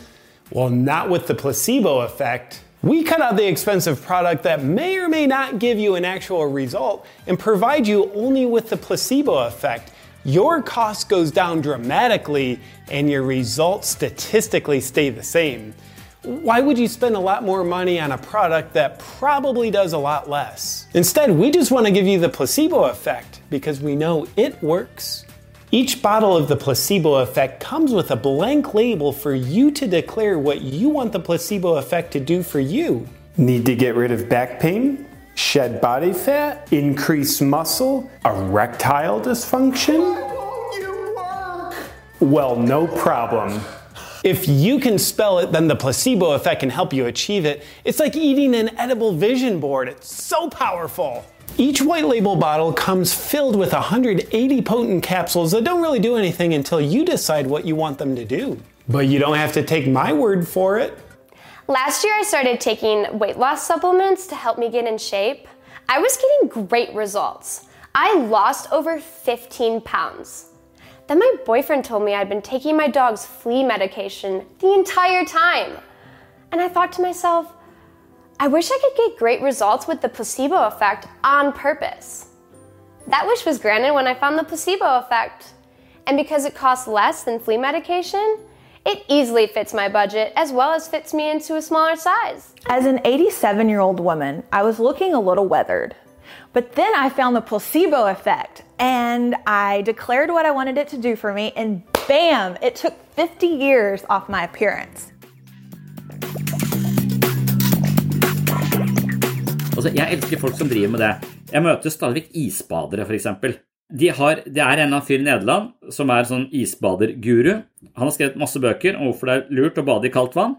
Well, not with the placebo effect. We cut out the expensive product that may or may not give you an actual result and provide you only with the placebo effect. Your cost goes down dramatically and your results statistically stay the same. Why would you spend a lot more money on a product that probably does a lot less? Instead, we just want to give you the placebo effect because we know it works. Each bottle of the placebo effect comes with a blank label for you to declare what you want the placebo effect to do for you. Need to get rid of back pain? Shed body fat? Increase muscle? Erectile dysfunction? Well, no problem. If you can spell it, then the placebo effect can help you achieve it. It's like eating an edible vision board, it's so powerful. Each white label bottle comes filled with 180 potent capsules that don't really do anything until you decide what you want them to do. But you don't have to take my word for it. Last year, I started taking weight loss supplements to help me get in shape. I was getting great results. I lost over 15 pounds. Then my boyfriend told me I'd been taking my dog's flea medication the entire time. And I thought to myself, I wish I could get great results with the placebo effect on purpose. That wish was granted when I found the placebo effect. And because it costs less than flea medication, it easily fits my budget as well as fits me into a smaller size. As an 87 year old woman, I was looking a little weathered. But then I found the placebo effect and I declared what I wanted it to do for me, and bam, it took 50 years off my appearance. Altså, jeg elsker folk som driver med det. Jeg møter stadig vekk isbadere, f.eks. De det er en eller annen fyr i Nederland som er sånn isbaderguru. Han har skrevet masse bøker om hvorfor det er lurt å bade i kaldt vann.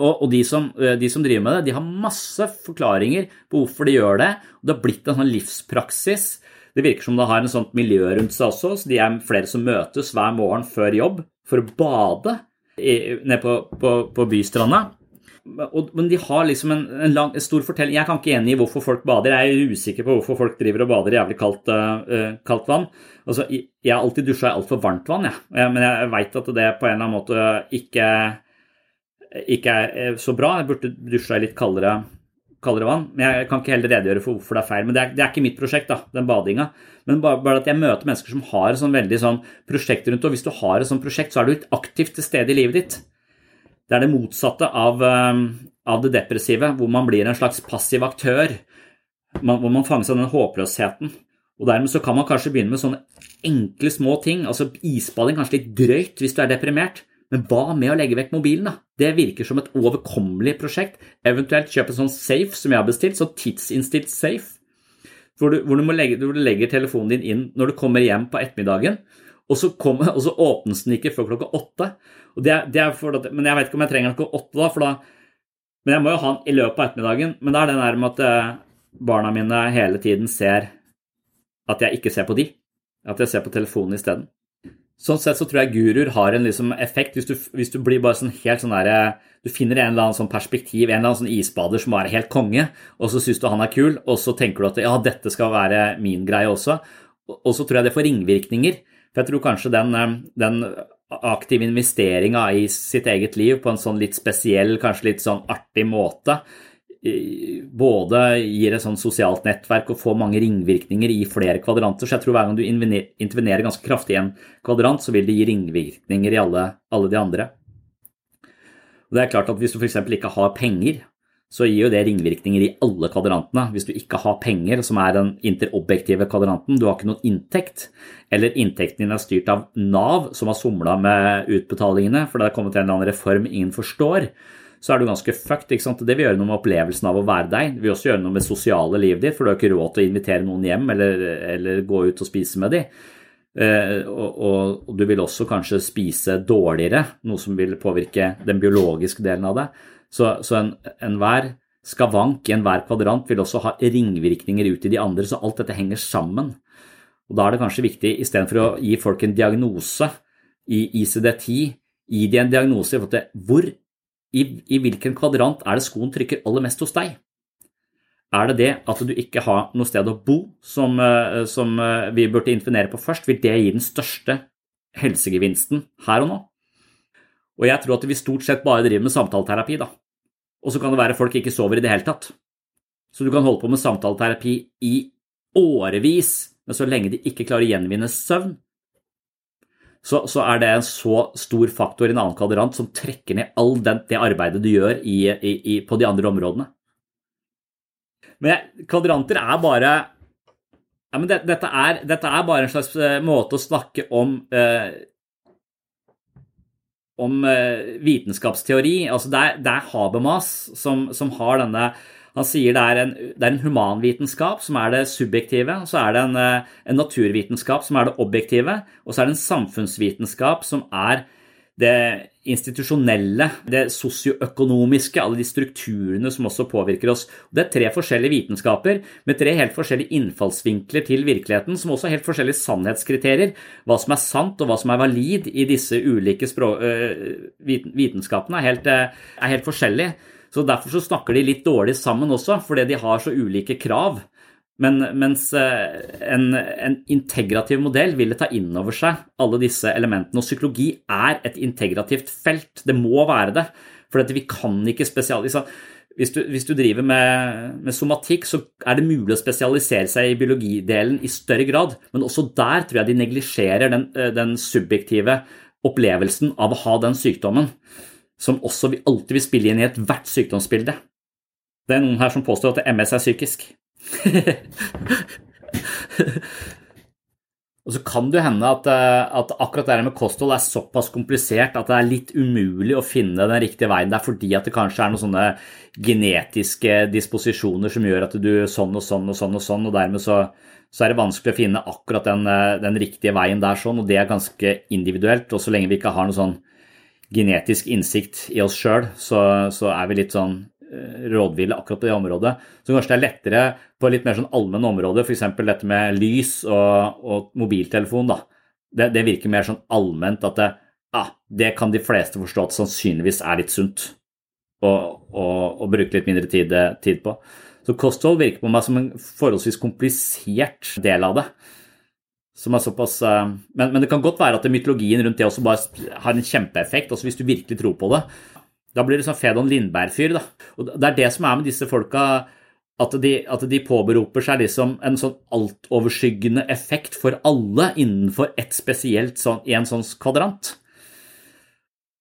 Og, og de, som, de, som, driver med det, de har masse forklaringer på hvorfor de gjør det. Og det har blitt en sånn livspraksis. Det virker som det har en sånt miljø rundt seg også, så de er flere som møtes hver morgen før jobb for å bade nede på, på, på bystranda. Og, men de har liksom en, en, lang, en stor fortelling. Jeg kan ikke enig i hvorfor folk bader. Jeg er usikker på hvorfor folk driver og bader i jævlig kaldt, uh, kaldt vann. Altså, jeg har alltid dusja i altfor varmt vann, jeg. men jeg veit at det på en eller annen måte ikke ikke er så bra. Jeg burde dusja i litt kaldere, kaldere, vann. Men jeg kan ikke heller redegjøre for hvorfor det er feil. Men det er, det er ikke mitt prosjekt, da, den badinga. Men bare, bare, at jeg møter mennesker som har et sånn veldig sånn prosjekt rundt Og hvis du har et sånt prosjekt, så er du aktivt til stede i livet ditt. Det er det motsatte av, av det depressive, hvor man blir en slags passiv aktør. Man, hvor man fanges av den håpløsheten. Og dermed så kan man kanskje begynne med sånne enkle, små ting. Altså isbading kanskje litt drøyt hvis du er deprimert. Men hva med å legge vekk mobilen, da? Det virker som et overkommelig prosjekt. Eventuelt kjøpe en sånn safe som jeg har bestilt, sånn tidsinnstilt safe. Hvor du, hvor du, legge, hvor du legger telefonen din inn når du kommer hjem på ettermiddagen, og så, kom, og så åpnes den ikke før klokka åtte. Det, det at, men jeg vet ikke om jeg trenger den klokka åtte, da, for da Men jeg må jo ha den i løpet av ettermiddagen. Men det er det der med at eh, barna mine hele tiden ser at jeg ikke ser på de. At jeg ser på telefonen isteden. Sånn sett så tror jeg guruer har en liksom effekt. Hvis du, hvis du, blir bare sånn helt sånn der, Du finner en eller annen sånn perspektiv, en eller annen sånn isbader som er helt konge, og så syns du han er kul, og så tenker du at ja, dette skal være min greie også. Og så tror jeg det får ringvirkninger. For jeg tror kanskje den, eh, den aktive investeringa i sitt eget liv på en sånn litt spesiell, kanskje litt sånn artig måte, både gir et sånn sosialt nettverk og får mange ringvirkninger i flere kvadranter. Så jeg tror hver gang du intervenerer ganske kraftig i en kvadrant, så vil det gi ringvirkninger i alle, alle de andre. Og det er klart at Hvis du f.eks. ikke har penger, så gir jo det ringvirkninger i alle kvadrantene. Hvis du ikke har penger, som er den interobjektive kvadranten, du har ikke noen inntekt, eller inntekten din er styrt av Nav, som har somla med utbetalingene, for det er kommet en eller annen reform ingen forstår, så er du ganske fucked. ikke sant? Det vil gjøre noe med opplevelsen av å være deg. Det vil også gjøre noe med sosiale livet ditt, for du har ikke råd til å invitere noen hjem eller, eller gå ut og spise med dem. Uh, og, og, og, du vil også kanskje spise dårligere, noe som vil påvirke den biologiske delen av det. Så, så enhver en skavank i enhver kvadrant vil også ha ringvirkninger ut i de andre, så alt dette henger sammen. Og Da er det kanskje viktig, istedenfor å gi folk en diagnose i ICD-10, gi de en diagnose i forhold til hvor i, i hvilken kvadrant er det skoen trykker aller mest hos deg? Er det det at du ikke har noe sted å bo som, eh, som eh, vi burde intervenere på først? Vil det gi den største helsegevinsten her og nå? Og jeg tror at vi stort sett bare driver med samtaleterapi, da. Og så kan det være folk ikke sover i det hele tatt. Så du kan holde på med samtaleterapi i årevis, men så lenge de ikke klarer å gjenvinne søvn, så, så, er det en så stor faktor i en annen kvadrant som trekker ned all den, det arbeidet du gjør i, i, i, på de andre områdene. Men kvadranter er bare ja, men det, dette, er, dette, er, bare en slags uh, måte å snakke om uh, om uh, vitenskapsteori. Altså det, er, det er Habermas som, som har denne Han sier det er en, det er en humanvitenskap som er det subjektive, så er det en, eh, en, naturvitenskap som er det objektive, og så er det en samfunnsvitenskap som er det institusjonelle, det sosioøkonomiske, alle de strukturene som også påvirker oss. Det er tre forskjellige vitenskaper med tre helt forskjellige innfallsvinkler til virkeligheten, som også har helt forskjellige sannhetskriterier. Hva som er sant og hva som er valid i disse ulike vitenskapene, er helt, er helt forskjellig. Så Derfor så snakker de litt dårlig sammen også, fordi de har så ulike krav. Men, mens en, en, integrativ modell ville ta inn over seg alle disse elementene. Og psykologi er et integrativt felt. Det må være det. For vi kan ikke spesialisere hvis du, hvis du driver med, med, somatikk, så er det mulig å spesialisere seg i biologidelen i større grad. Men også der tror jeg de neglisjerer den, den subjektive opplevelsen av å ha den sykdommen som også alltid vil spille inn i ethvert sykdomsbilde. Det er noen her som påstår at MS er psykisk. Og så kan det hende at, eh, at, akkurat det med kosthold er såpass komplisert at det er litt umulig å finne den riktige veien. Det er fordi at det kanskje er noen sånne genetiske disposisjoner som gjør at du sånn og sånn og sånn og sånn, og dermed så, så er det vanskelig å finne akkurat den, eh, den, riktige veien der sånn, og det er ganske individuelt. Og så lenge vi ikke har noe sånn genetisk innsikt i oss sjøl, så, så, er vi litt sånn rådville akkurat på det området. Så kanskje det er lettere på litt mer sånn allmenne områder, f.eks. dette med lys og, og mobiltelefon. da. Det, det, virker mer sånn allment at det, ah, det kan de fleste forstå at sannsynligvis er litt sunt å bruke litt mindre tid, tid på. Så kosthold virker på meg som en forholdsvis komplisert del av det som er såpass uh, men, men, det kan godt være at mytologien rundt det også bare har en kjempeeffekt, altså hvis du virkelig tror på det. Da blir det sånn Fedon Lindberg-fyr. da. Og Det er det som er med disse folka, at de, at de påberoper seg liksom en sånn altoverskyggende effekt for alle innenfor ett spesielt sånn, i en sånn kvadrant.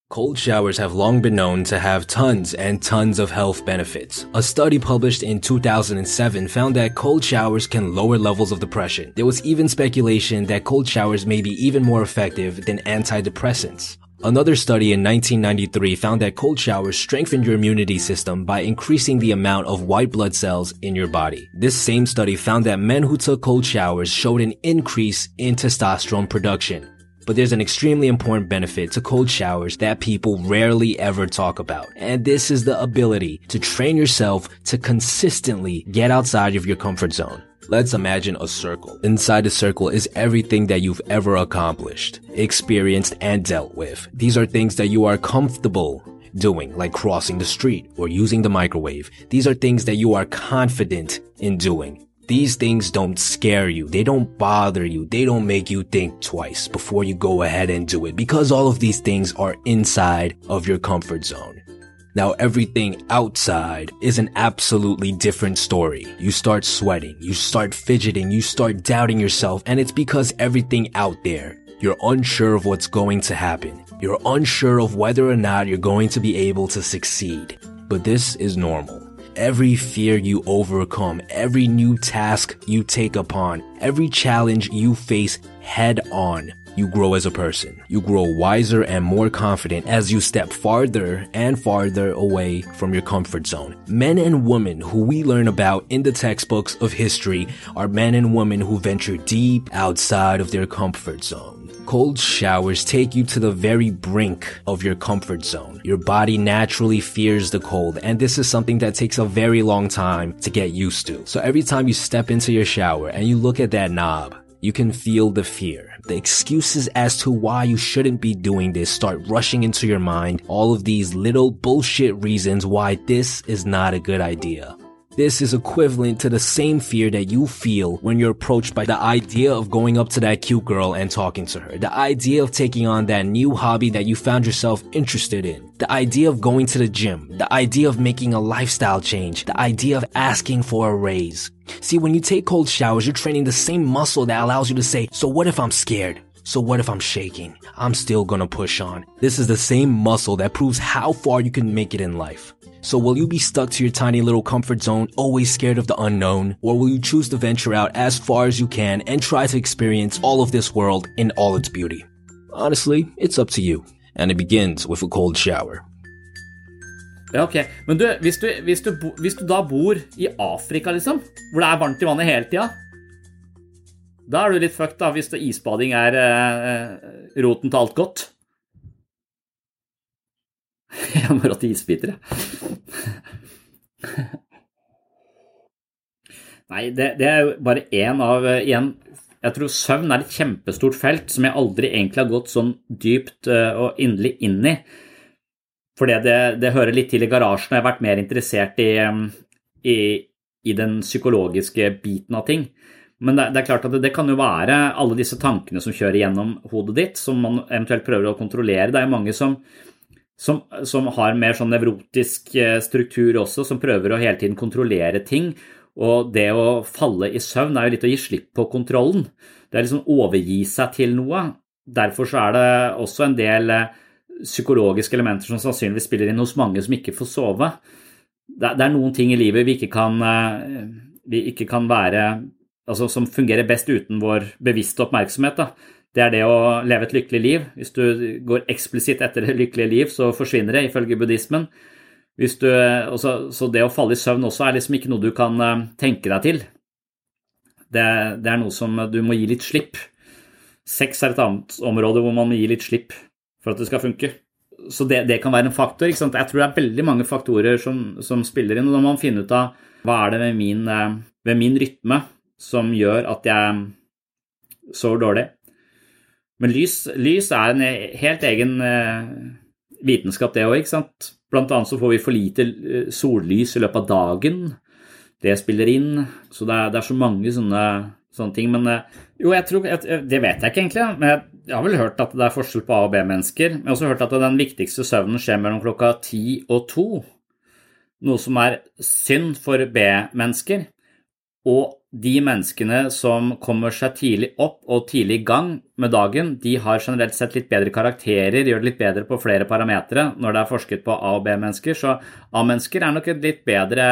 Cold showers have long been known to have tons and tons of health benefits. A study published in 2007 found that cold showers can lower levels of depression. There was even speculation that cold showers may be even more effective than antidepressants. Another study in 1993 found that cold showers strengthened your immunity system by increasing the amount of white blood cells in your body. This same study found that men who took cold showers showed an increase in testosterone production. But there's an extremely important benefit to cold showers that people rarely ever talk about. And this is the ability to train yourself to consistently get outside of your comfort zone. Let's imagine a circle. Inside the circle is everything that you've ever accomplished, experienced, and dealt with. These are things that you are comfortable doing, like crossing the street or using the microwave. These are things that you are confident in doing. These things don't scare you. They don't bother you. They don't make you think twice before you go ahead and do it because all of these things are inside of your comfort zone. Now everything outside is an absolutely different story. You start sweating, you start fidgeting, you start doubting yourself, and it's because everything out there, you're unsure of what's going to happen. You're unsure of whether or not you're going to be able to succeed. But this is normal. Every fear you overcome, every new task you take upon, every challenge you face head on, you grow as a person. You grow wiser and more confident as you step farther and farther away from your comfort zone. Men and women who we learn about in the textbooks of history are men and women who venture deep outside of their comfort zone. Cold showers take you to the very brink of your comfort zone. Your body naturally fears the cold, and this is something that takes a very long time to get used to. So every time you step into your shower and you look at that knob, you can feel the fear. The excuses as to why you shouldn't be doing this start rushing into your mind. All of these little bullshit reasons why this is not a good idea. This is equivalent to the same fear that you feel when you're approached by the idea of going up to that cute girl and talking to her. The idea of taking on that new hobby that you found yourself interested in. The idea of going to the gym. The idea of making a lifestyle change. The idea of asking for a raise. See, when you take cold showers, you're training the same muscle that allows you to say, so what if I'm scared? So what if I'm shaking? I'm still gonna push on. This is the same muscle that proves how far you can make it in life. So will you be stuck to your tiny little comfort zone, always scared of the unknown? Or will you choose to venture out as far as you can and try to experience all of this world in all its beauty? Honestly, it's up to you. And it begins with a cold shower. Ja, ok. Men du, hvis du, hvis du, hvis du da bor i Afrika, liksom, hvor det er varmt i vannet hele tida, da er du litt fucked, da, hvis isbading er eh, roten til alt godt. Jeg må hatt isbiter, jeg. Nei, det, det er jo bare én av eh, igjen Jeg tror søvn er et kjempestort felt som jeg aldri egentlig har gått sånn dypt eh, og inderlig inn i. Fordi det, det hører litt til i garasjen, og jeg har vært mer interessert i, i, i den psykologiske biten av ting. Men det, det er klart at det, det kan jo være alle disse tankene som kjører gjennom hodet ditt, som man eventuelt prøver å kontrollere. Det er jo mange som, som, som har mer sånn nevrotisk eh, struktur også, som prøver å hele tiden kontrollere ting. Og det å falle i søvn er jo litt å gi slipp på kontrollen. Det er liksom overgi seg til noe. Derfor så er det også en del eh, psykologiske elementer som sannsynligvis spiller inn hos mange som ikke får sove. Det det er noen ting i livet vi ikke kan, eh, vi ikke kan være Altså som fungerer best uten vår bevisste oppmerksomhet. Da. Det er det å leve et lykkelig liv. Hvis du går eksplisitt etter det lykkelige liv, så forsvinner det, ifølge buddhismen. Du, også, så det å falle i søvn også er liksom ikke noe du kan eh, tenke deg til. Det, det er noe som du må gi litt slipp. Sex er et annet område hvor man må gi litt slipp for at det skal funke. Så det, det kan være en faktor. Jeg tror det er veldig mange faktorer som, som spiller inn. og Da må man finne ut av hva er det ved min, eh, ved min rytme som gjør at jeg sover dårlig. Men lys, lys er en helt egen eh, vitenskap, det òg, ikke sant. Blant annet så får vi for lite eh, sollys i løpet av dagen. Det spiller inn. Så det er, det er så mange sånne, sånne ting. Men eh, jo, jeg tror jeg, Det vet jeg ikke egentlig. Men jeg, jeg har vel hørt at det er forskjell på A- og B-mennesker. Men jeg har også hørt at den viktigste søvnen skjer mellom klokka ti og to. Noe som er synd for B-mennesker. Og de menneskene som kommer seg tidlig opp og tidlig i gang med dagen, de har generelt sett litt bedre karakterer, gjør det litt bedre på flere parametere når det er forsket på A- og B-mennesker. Så A-mennesker er nok en litt bedre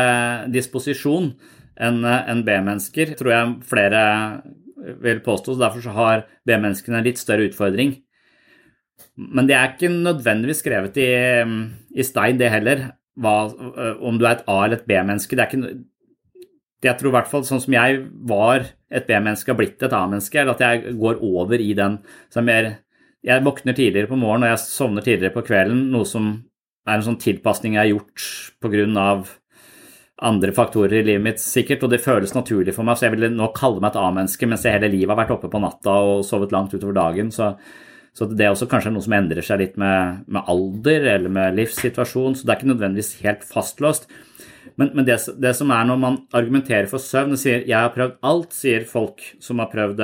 disposisjon enn enn B-mennesker, tror jeg flere vil påstå. så Derfor så har B-menneskene en litt større utfordring. Men det er ikke nødvendigvis skrevet i, i stein, det heller, hva, om du er et A- eller et B-menneske. Det er ikke jeg tror i hvert fall sånn som jeg var et B-menneske, og blitt et A-menneske, at jeg går over i den som er Jeg våkner tidligere på morgenen og jeg sovner tidligere på kvelden, noe som er en sånn tilpasning jeg har gjort pga. andre faktorer i livet mitt, sikkert, og det føles naturlig for meg, så jeg ville nå kalle meg et A-menneske mens jeg hele livet har vært oppe på natta og sovet langt utover dagen. så så det er også kanskje noe som endrer seg litt med, med alder eller med livssituasjon, så det er ikke nødvendigvis helt fastlåst. Men, men det, det, som er når man argumenterer for søvn og sier 'jeg har prøvd alt', sier folk som har prøvd,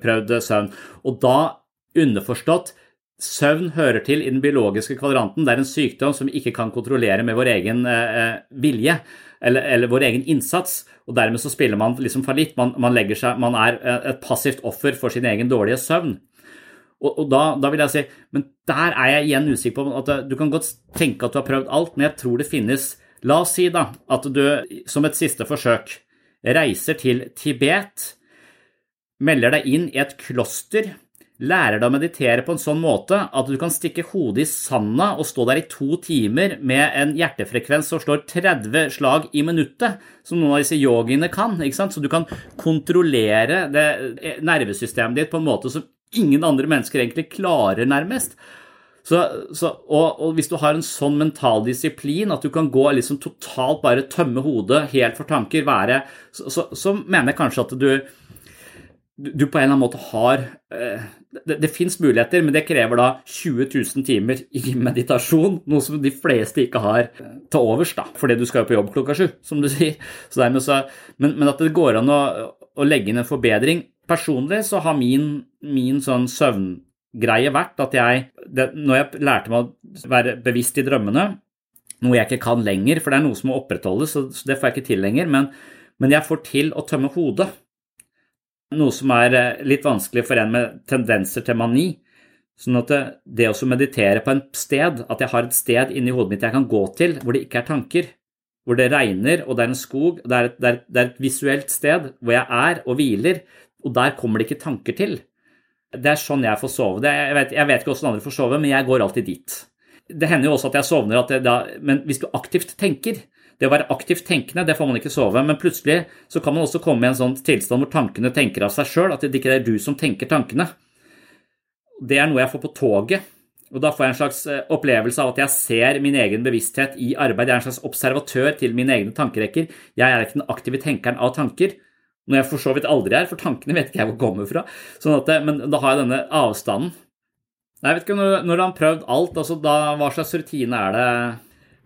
prøvd søvn. Og da underforstått Søvn hører til i den biologiske kvadranten. Det er en sykdom som vi ikke kan kontrollere med vår egen eh, vilje eller, eller, vår egen innsats. og Dermed så spiller man liksom fallitt. Man, man, man er et passivt offer for sin egen dårlige søvn. Og, og da, da, vil jeg si Men der er jeg igjen usikker på at du kan godt tenke at du har prøvd alt, men jeg tror det finnes La oss si da at du som et siste forsøk reiser til Tibet, melder deg inn i et kloster, lærer deg å meditere på en sånn måte at du kan stikke hodet i sanda og stå der i to timer med en hjertefrekvens som slår 30 slag i minuttet, som noen av disse yogiene kan. Så du kan kontrollere det nervesystemet ditt på en måte som ingen andre mennesker egentlig klarer, nærmest. Så, så, og, og, hvis du har en sånn mental disiplin at du kan gå liksom totalt bare tømme hodet helt for tanker, være, så, så, så mener jeg kanskje at du, du på en eller annen måte har eh, Det, det fins muligheter, men det krever da 20 000 timer i meditasjon, noe som de fleste ikke har til overs, da, fordi du skal jo på jobb klokka sju, som du sier. Men, men, at det går an å, å legge inn en forbedring. Personlig så har min, min sånn søvngreie vært at jeg det, Når jeg lærte meg å være bevisst i drømmene, noe jeg ikke kan lenger, for det er noe som må opprettholdes, så, det får jeg ikke til lenger, men, men jeg får til å tømme hodet. Noe som er litt vanskelig for en med tendenser til mani. Sånn at det, det å meditere på en sted, at jeg har et sted inni hodet mitt jeg kan gå til hvor det ikke er tanker, hvor det regner og det er en skog, det er et, det er, det er et visuelt sted hvor jeg er og hviler, og der kommer det ikke tanker til. Det er sånn jeg får sove. Jeg vet, jeg vet ikke hvordan andre får sove, men jeg går alltid dit. det hender jo også at jeg sovner, at da, men hvis du aktivt tenker det å være aktivt tenkende, det får man ikke sove, men plutselig så kan man også komme i en sånn tilstand hvor tankene tenker av seg sjøl, at det ikke er du som tenker tankene. Det er noe jeg får på toget, og da får jeg en slags eh, opplevelse av at jeg ser min egen bevissthet i arbeid. Jeg er en slags observatør til mine egne tankerekker. Jeg er ikke den aktive tenkeren av tanker. Når jeg for så vidt aldri er, for tankene vet ikke jeg hvor kommer fra. Sånn at, men da har jeg denne avstanden. Jeg vet ikke, Når, når du har prøvd alt, altså da, hva slags rutine er det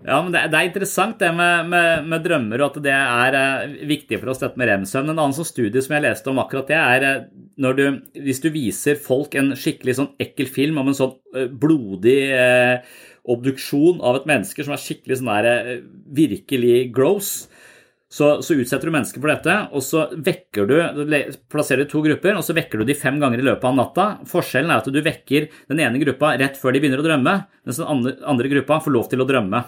ja, men det, det, er interessant det med, med, med, drømmer, og at det er uh, viktig for oss, dette med rem-søvn. En annen sånn studie som jeg leste om akkurat det, er når du, hvis du viser folk en skikkelig sånn ekkel film om en sånn uh, blodig obduksjon av et menneske som er skikkelig sånn der virkelig gross, så, så, utsetter du mennesker for dette, og så vekker du plasserer du to grupper, og så vekker du de fem ganger i løpet av natta. Forskjellen er at du vekker den ene gruppa rett før de begynner å drømme, mens den andre, andre gruppa får lov til å drømme.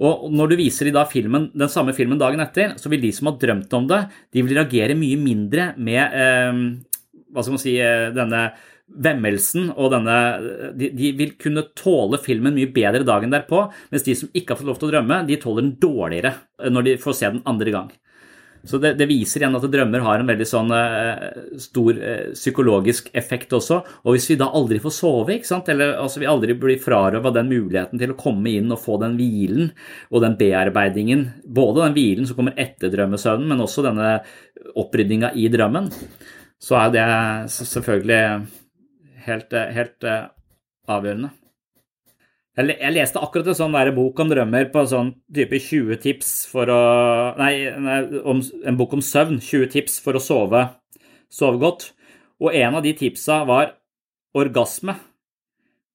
Og når du viser de da filmen, den samme filmen dagen etter, så vil de som har drømt om det, de vil reagere mye mindre med eh, hva skal man si, eh, denne vemmelsen og denne de, de, vil kunne tåle filmen mye bedre dagen derpå, mens de som ikke har fått lov til å drømme, de tåler den dårligere når de får se den andre gang. Så det, det, viser igjen at drømmer har en veldig sånn uh, stor uh, psykologisk effekt også. Og hvis vi da aldri får sove, ikke sant? eller altså, vi aldri blir frarøva den muligheten til å komme inn og få den hvilen og den bearbeidingen, både den hvilen som kommer etter drømmesøvnen, men også denne opprydninga i drømmen, så er det selvfølgelig helt, eh, helt avgjørende. Jeg leste akkurat en sånn bok om drømmer på sånn type 20 tips for å Nei, nei om, en bok om søvn. 20 tips for å sove, sove godt. Og en av de tipsa var orgasme.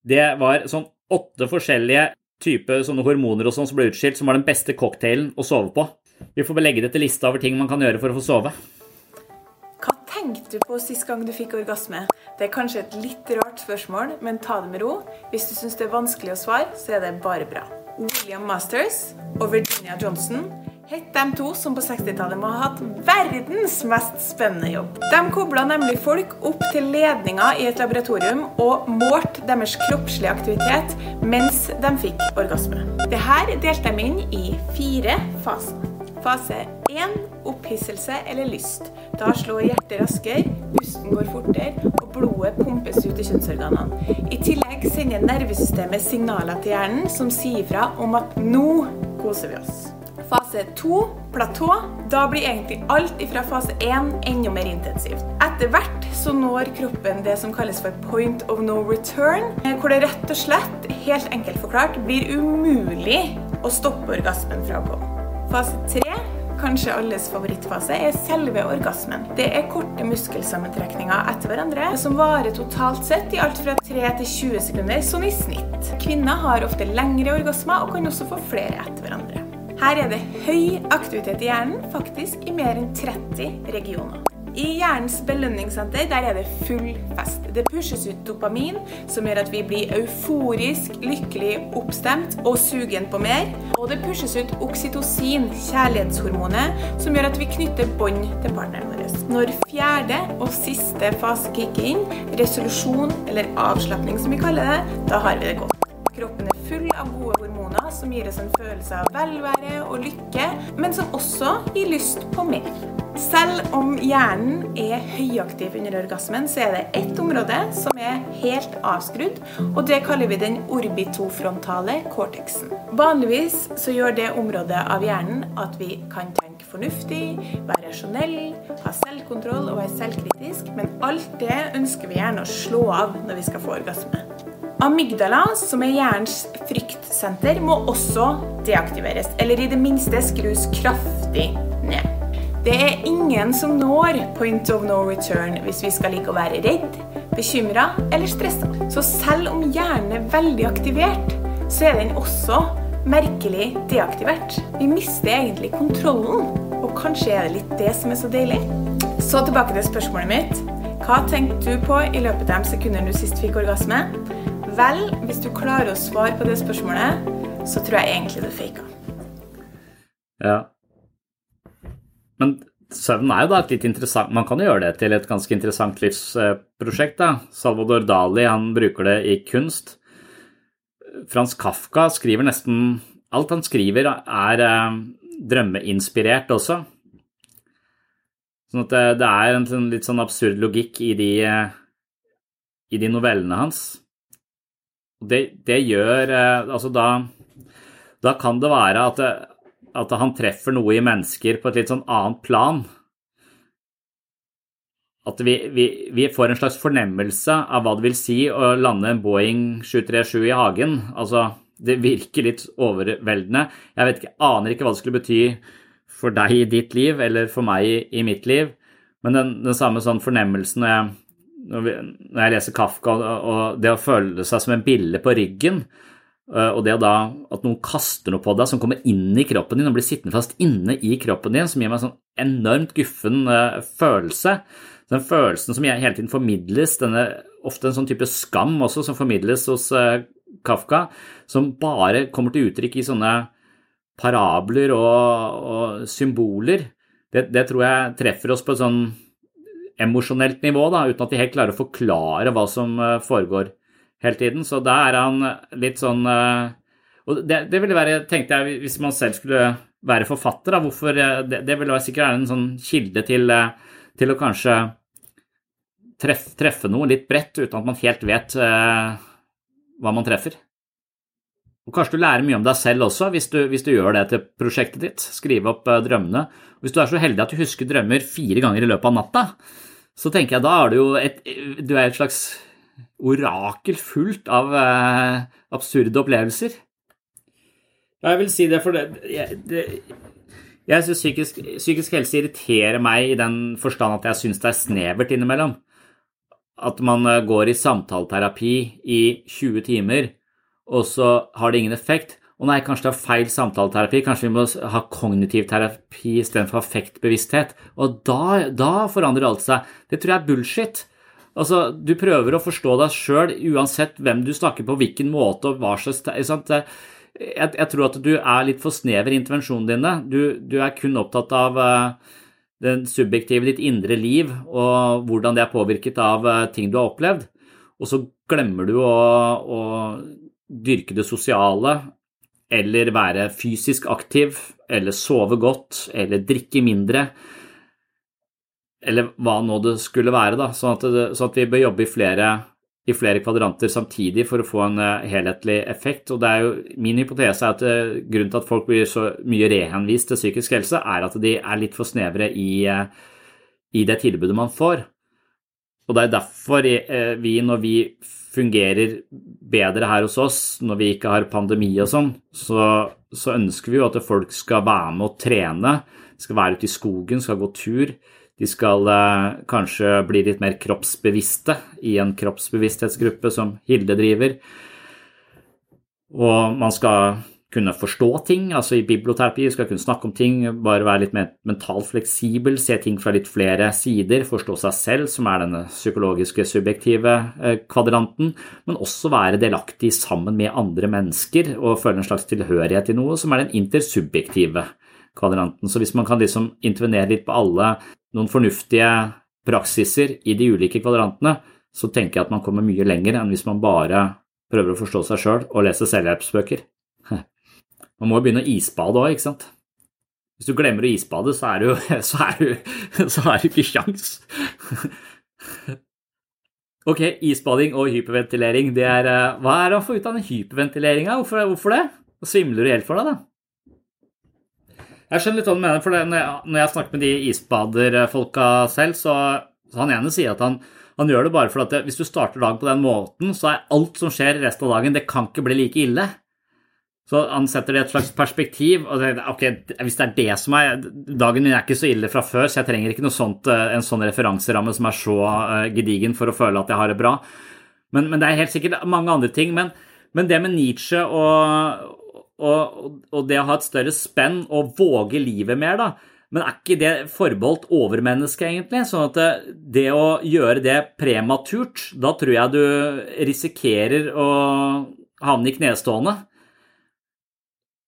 Det var sånn åtte forskjellige typer sånne hormoner og sånn som ble utskilt, som var den beste cocktailen å sove på. Vi får legge det til lista over ting man kan gjøre for å få sove. Tenkte du på sist gang du fikk orgasme? Det er kanskje et litt rart spørsmål, men ta det med ro. Hvis du syns det er vanskelig å svare, så er det bare bra. William Masters og Virginia Johnson het de to som på 60-tallet må ha hatt verdens mest spennende jobb. De kobla nemlig folk opp til ledninga i et laboratorium og målte deres kroppslige aktivitet mens de fikk orgasme. Dette delte de inn i fire faser. Fase 1 opphisselse eller lyst. Da slår hjertet raskere, pusten går fortere, og blodet pumpes ut i kjønnsorganene. I tillegg sender nervesystemet signaler til hjernen som sier fra om at nå koser vi oss. Fase 2, platå, da blir egentlig alt fra fase 1 enda mer intensivt. Etter hvert så når kroppen det som kalles for point of no return, hvor det rett og slett, helt enkelt forklart, blir umulig å stoppe orgasmen fra å komme. Fase 3 kanskje alles favorittfase, er selve orgasmen. Det er korte muskelsammentrekninger etter hverandre som varer totalt sett i alt fra 3 til 20 sekunder, sånn i snitt. Kvinner har ofte lengre orgasmer og kan også få flere etter hverandre. Her er det høy aktivitet i hjernen, faktisk i mer enn 30 regioner. I hjernens belønningssenter der er det full fest. Det pushes ut dopamin, som gjør at vi blir euforisk, lykkelig, oppstemt og sugen på mer. Og det pushes ut oksytocin, kjærlighetshormonet, som gjør at vi knytter bånd til partneren vår. Når fjerde og siste fase kicker inn, resolusjon eller avslapning som vi kaller det, da har vi det godt. Kroppen er full av gode hormoner som gir oss en følelse av velvære og lykke, men som også gir lyst på mer. Selv om hjernen er høyaktiv under orgasmen, så er det ett område som er helt avskrudd, og det kaller vi den orbitofrontale cortexen. Vanligvis så gjør det området av hjernen at vi kan tenke fornuftig, være rasjonell, ha selvkontroll og være selvkritisk, men alt det ønsker vi gjerne å slå av når vi skal få orgasme. Amygdala, som er hjernens fryktsenter, må også deaktiveres, eller i det minste skrus kraftig ned. Det er ingen som når point of no return hvis vi skal like å være redd, bekymra eller stressa. Så selv om hjernen er veldig aktivert, så er den også merkelig deaktivert. Vi mister egentlig kontrollen, og kanskje er det litt det som er så deilig. Så tilbake til spørsmålet mitt. Hva tenkte du på i løpet av de sekundene du sist fikk orgasme? Vel, hvis du klarer å svare på det spørsmålet, så tror jeg egentlig du faka. Ja. Men søvn er jo da et litt interessant Man kan jo gjøre det til et ganske interessant livsprosjekt. da. Salvador Dali han bruker det i kunst. Frans Kafka skriver nesten Alt han skriver, er eh, drømmeinspirert også. Sånn at det, det er en sånn, litt sånn absurd logikk i de, eh, i de novellene hans. Det, det gjør eh, Altså, da, da kan det være at, at han treffer noe i mennesker på et litt sånn annet plan. At vi, vi, vi, får en slags fornemmelse av hva det vil si å lande en Boeing 737 i hagen. Altså, det virker litt overveldende. Jeg vet ikke, aner ikke hva det skulle bety for deg i ditt liv eller for meg i, i mitt liv, men den, den samme sånn fornemmelsen når jeg, når, jeg leser Kafka, og, det å føle seg som en bille på ryggen, øh, og det da at noen kaster noe på deg som kommer inn i kroppen din og blir sittende fast inne i kroppen din, som gir meg en sånn enormt guffen uh, følelse. Den følelsen som hele tiden formidles, denne ofte en sånn type skam også, som formidles hos uh, Kafka, som bare kommer til uttrykk i sånne parabler og, og symboler, det, det, tror jeg treffer oss på et sånn emosjonelt nivå, da, uten at de helt klarer å forklare hva som eh, foregår hele tiden. Så da er han litt sånn eh, Og det, det ville være, tenkte jeg, hvis man selv skulle være forfatter, da, hvorfor eh, Det, det ville sikkert være en sånn kilde til, til å kanskje treffe, treffe noe litt bredt, uten at man helt vet hva man treffer. Og Kanskje du lærer mye om deg selv også hvis du, hvis du gjør det til prosjektet ditt. Skrive opp drømmene. Hvis du er så heldig at du husker drømmer fire ganger i løpet av natta, så tenker jeg da er du jo et, du er et slags orakel fullt av eh, absurde opplevelser. Jeg vil si det, for det, jeg, det, jeg syns psykisk, psykisk, helse irriterer meg i den forstand at jeg syns det er snevert innimellom. At man uh, går i samtaleterapi i 20 timer og så har det ingen effekt. Og nei, kanskje det er feil samtaleterapi, kanskje vi må ha kognitiv terapi istedenfor affektbevissthet. Og da, da, forandrer alt seg. Det tror jeg er bullshit. Altså, Du prøver å forstå deg sjøl uansett hvem du snakker på, hvilken måte og hva slags jeg, jeg, tror at du er litt for snever i intervensjonene dine. Du, du, er kun opptatt av uh, den subjektive, ditt indre liv og hvordan det er påvirket av uh, ting du har opplevd. Og så glemmer du å, å dyrke det sosiale, eller være fysisk aktiv, eller sove godt, eller drikke mindre, eller hva nå det skulle være, da, sånn at, det, sånn at vi bør jobbe i flere, i flere, kvadranter samtidig for å få en uh, helhetlig effekt. Og det er jo, Min hypotese er at uh, grunnen til at folk blir så mye rehenvist til psykisk helse, er at de er litt for snevre i, uh, i det tilbudet man får. Og det er derfor vi, når vi fungerer bedre her hos oss når vi ikke har pandemi og sånn, så, så, ønsker vi jo at folk skal være med og trene, skal være ute i skogen, skal gå tur. De skal eh, kanskje bli litt mer kroppsbevisste i en kroppsbevissthetsgruppe som Hilde driver. Og man skal kunne forstå ting. altså I biblioterapi skal kunne snakke om ting, bare være litt mer mentalt fleksibel, se ting fra litt flere sider, forstå seg selv, som er denne psykologiske subjektive eh, kvadranten, men også være delaktig sammen med andre mennesker og føle en slags tilhørighet til noe, som er den intersubjektive kvadranten. Så hvis man kan liksom intervenere litt på alle noen fornuftige praksiser i de ulike kvadrantene, så tenker jeg at man kommer mye lenger enn hvis man bare prøver å forstå seg sjøl og lese selvhjelpsbøker. Man må jo begynne å isbade òg, ikke sant? Hvis du glemmer å isbade, så er du, så er du, så er du ikke kjangs. Ok, isbading og hyperventilering. Det er, eh, hva er det å få ut av den hyperventileringa? Hvorfor, hvorfor, det? Svimler du helt for deg, da? Jeg skjønner litt hva du mener, for når jeg, når jeg snakker med de isbaderfolka selv, så, så han ene sier at han, han gjør det bare for at det, hvis du starter dagen på den måten, så er alt som skjer resten av dagen, det kan ikke bli like ille. Så han setter det i et slags perspektiv. og tenker, ok, Hvis det er det som er Dagen min er ikke så ille fra før, så jeg trenger ikke sånt, eh, en sånn referanseramme som er så uh, gedigen for å føle at jeg har det bra. Men, men det er helt sikkert mange andre ting. Men, men det med Nietzsche og, og, og, det å ha et større spenn og våge livet mer, da. Men er ikke det forbeholdt overmennesket, egentlig? Sånn at det, det å gjøre det prematurt, da tror jeg du risikerer å havne i knestående.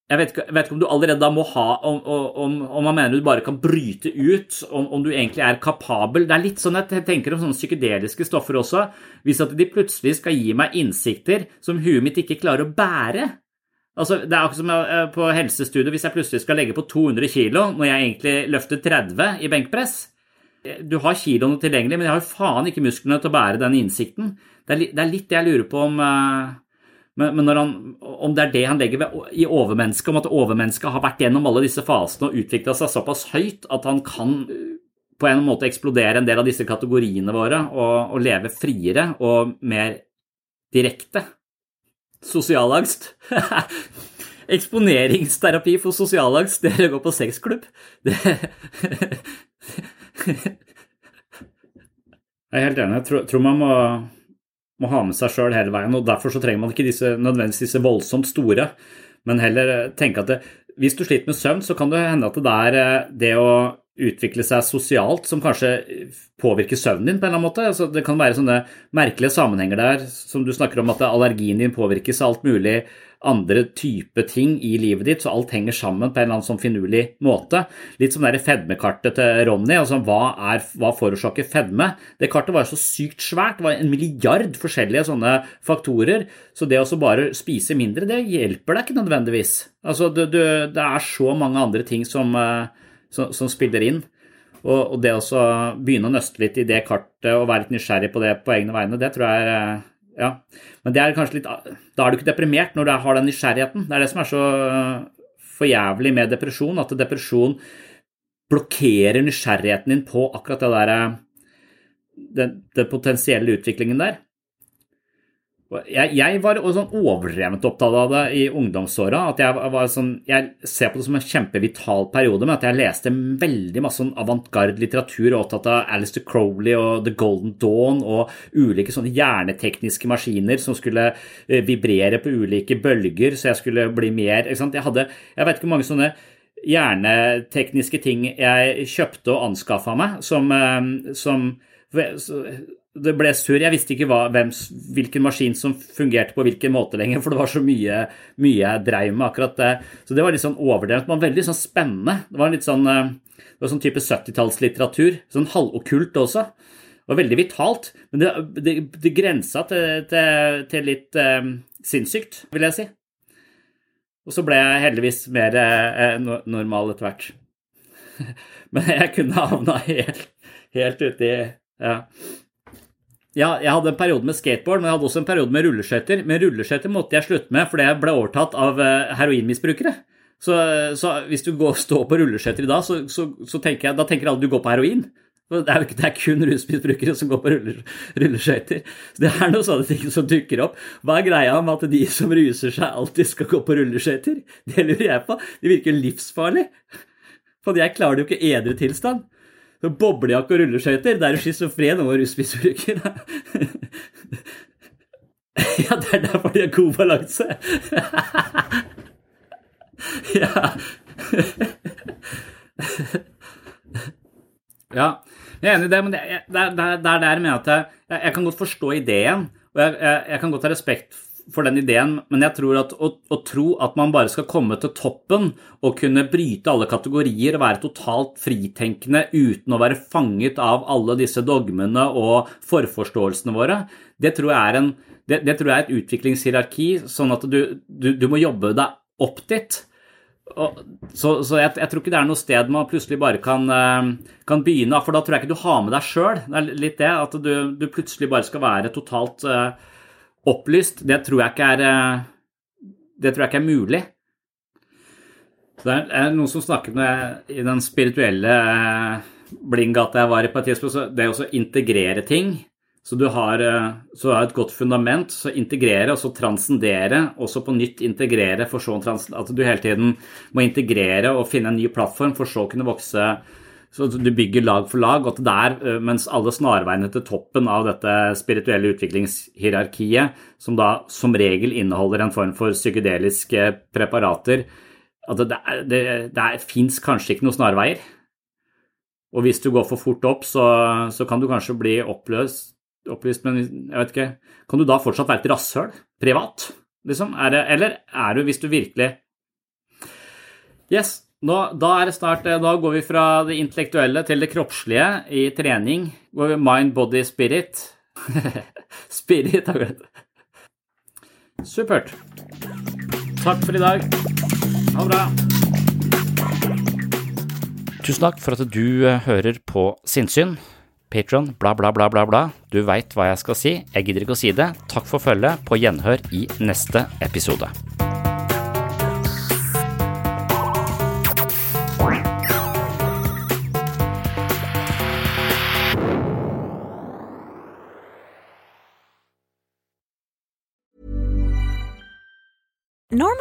Jeg vet, ikke, jeg vet ikke om du allerede da må ha Om, om, om man mener du bare kan bryte ut, om, om, du egentlig er kapabel. Det er litt sånn jeg tenker om sånne psykedeliske stoffer også. Hvis at de plutselig skal gi meg innsikter som huet mitt ikke klarer å bære. Altså, det er akkurat som eh, på helsestudio hvis jeg plutselig skal legge på 200 kg når jeg egentlig løfter 30 i benkpress. Du har kiloene tilgjengelig, men jeg har jo faen ikke musklene til å bære den innsikten. Det er, litt det jeg lurer på om uh, men, men han, om det er det han legger ved, i overmennesket, om at overmennesket har vært gjennom alle disse fasene og utvikla seg såpass høyt at han kan på en måte eksplodere en del av disse kategoriene våre og, og leve friere og mer direkte. Sosialangst. Eksponeringsterapi for sosialangst, det er å gå på sexklubb. Det Jeg er helt enig. Jeg tror, tror man må må ha med seg sjøl hele veien. og Derfor så trenger man ikke disse, nødvendigvis disse voldsomt store, men heller eh, tenke at det, hvis du sliter med søvn, så kan det hende at det er eh, det å utvikle seg sosialt som kanskje påvirker søvnen din på en eller annen måte. Altså, det kan være sånne merkelige sammenhenger der, som du snakker om at allergien din påvirkes av alt mulig andre type ting i livet ditt, så alt henger sammen på en eller annen sånn finurlig måte. Litt som det fedmekartet til Ronny. altså hva, hva forårsaker fedme? Det kartet var så sykt svært. Det var en milliard forskjellige sånne faktorer. Så det å bare spise mindre, det hjelper deg ikke nødvendigvis. Altså, du, du, det er så mange andre ting som, eh, som, som spiller inn. Og, og det å begynne å nøste litt i det kartet og være litt nysgjerrig på det på egne vegne, det tror jeg er eh, ja. Men det er kanskje litt Da er du ikke deprimert når du har den nysgjerrigheten. Det er det som er så for jævlig med depresjon, at depresjon blokkerer nysgjerrigheten din på akkurat det der, den, den potensielle utviklingen der. Jeg, jeg, var sånn overdrevent opptatt av det i ungdomsåra. Jeg sånn, jeg ser på det som en kjempevital periode, men at jeg leste veldig masse sånn avantgarde litteratur og opptatt av Alistair Crowley og The Golden Dawn og ulike sånne hjernetekniske maskiner som skulle eh, vibrere på ulike bølger, så jeg skulle bli mer Jeg hadde jeg vet ikke hvor mange sånne hjernetekniske ting jeg kjøpte og anskaffa meg, som, eh, som det ble surr. Jeg visste ikke hva, hvem, hvilken maskin som fungerte på hvilken måte lenger, for det var så mye, mye jeg dreiv med akkurat det. Så det var litt sånn overdrevet, men veldig sånn spennende. Det var litt sånn, eh, det var sånn type 70-tallslitteratur. Sånn halvokkult også. Det var veldig vitalt, men det, det, det grensa til, til, til litt um, sinnssykt, vil jeg si. Og så ble jeg heldigvis mer eh, normal etter hvert. men jeg kunne havna helt, helt uti ja. Ja, jeg hadde en periode med skateboard, men jeg hadde også en periode med rulleskøyter. Men rulleskøyter måtte jeg slutte med fordi jeg ble overtatt av eh, heroinmisbrukere. Så, så hvis du går, står på rulleskøyter i dag, så, så, så, tenker jeg, da tenker alle du går på heroin. Det er, det er kun rusmisbrukere som går på rulleskøyter. Det er noen sånne ting som dukker opp. Hva er greia med at de som ruser seg, alltid skal gå på rulleskøyter? Det lurer jeg på. Det virker livsfarlig. For jeg klarer det jo ikke i edru tilstand. Så boblejakke og rulleskøyter, da er du schizofren og rusmisbruker. ja, det er derfor de har god balanse. ja. ja. Jeg er enig i det, men det, er der, der, er der med at jeg, jeg, kan godt forstå ideen. Og jeg, jeg, jeg kan godt ha respekt for den ideen, men jeg tror at å, å, tro at man bare skal komme til toppen og kunne bryte alle kategorier og være totalt fritenkende uten å være fanget av alle disse dogmene og forforståelsene våre, det tror jeg er, en, det, det tror jeg er et utviklingshierarki, sånn at du, du, du må jobbe deg opp dit. Og, så, så jeg, jeg, tror ikke det er noe sted man plutselig bare kan, eh, kan begynne, for da tror jeg ikke du har med deg sjøl. Det er litt det, at du, du, plutselig bare skal være totalt uh, opplyst, det tror jeg ikke er, eh, det tror jeg ikke er mulig. Så det er noen som snakket med i den spirituelle eh, blindgata jeg var i på et tidspunkt, det å integrere ting. Så du har, eh, så har et godt fundament, så integrere og så transcendere, og så på nytt integrere, for så at du hele tiden må integrere og finne en ny plattform, for så å kunne vokse så du bygger lag for lag, og der, eh, mens alle snarveiene til toppen av dette spirituelle utviklingshierarkiet, som da som regel inneholder en form for psykedeliske preparater, at det, det, det fins kanskje ikke noen snarveier. Og hvis du går for fort opp, så, så kan du kanskje bli oppløst, opplyst, men jeg vet ikke Kan du da fortsatt være et rasshøl privat? Liksom? Er det, eller er du, hvis du virkelig Yes. Nå, da er det snart, eh, da går vi fra det intellektuelle til det kroppslige i trening. Går vi mind, body, spirit. spirit, har glemt. Supert. Takk for i dag. Ha det bra. Tusen takk for at du eh, hører på Sinnsyn. Patron, bla, bla, bla, bla, bla. Du veit hva jeg skal si. Jeg gidder ikke å si det. Takk for følget. På gjenhør i neste episode.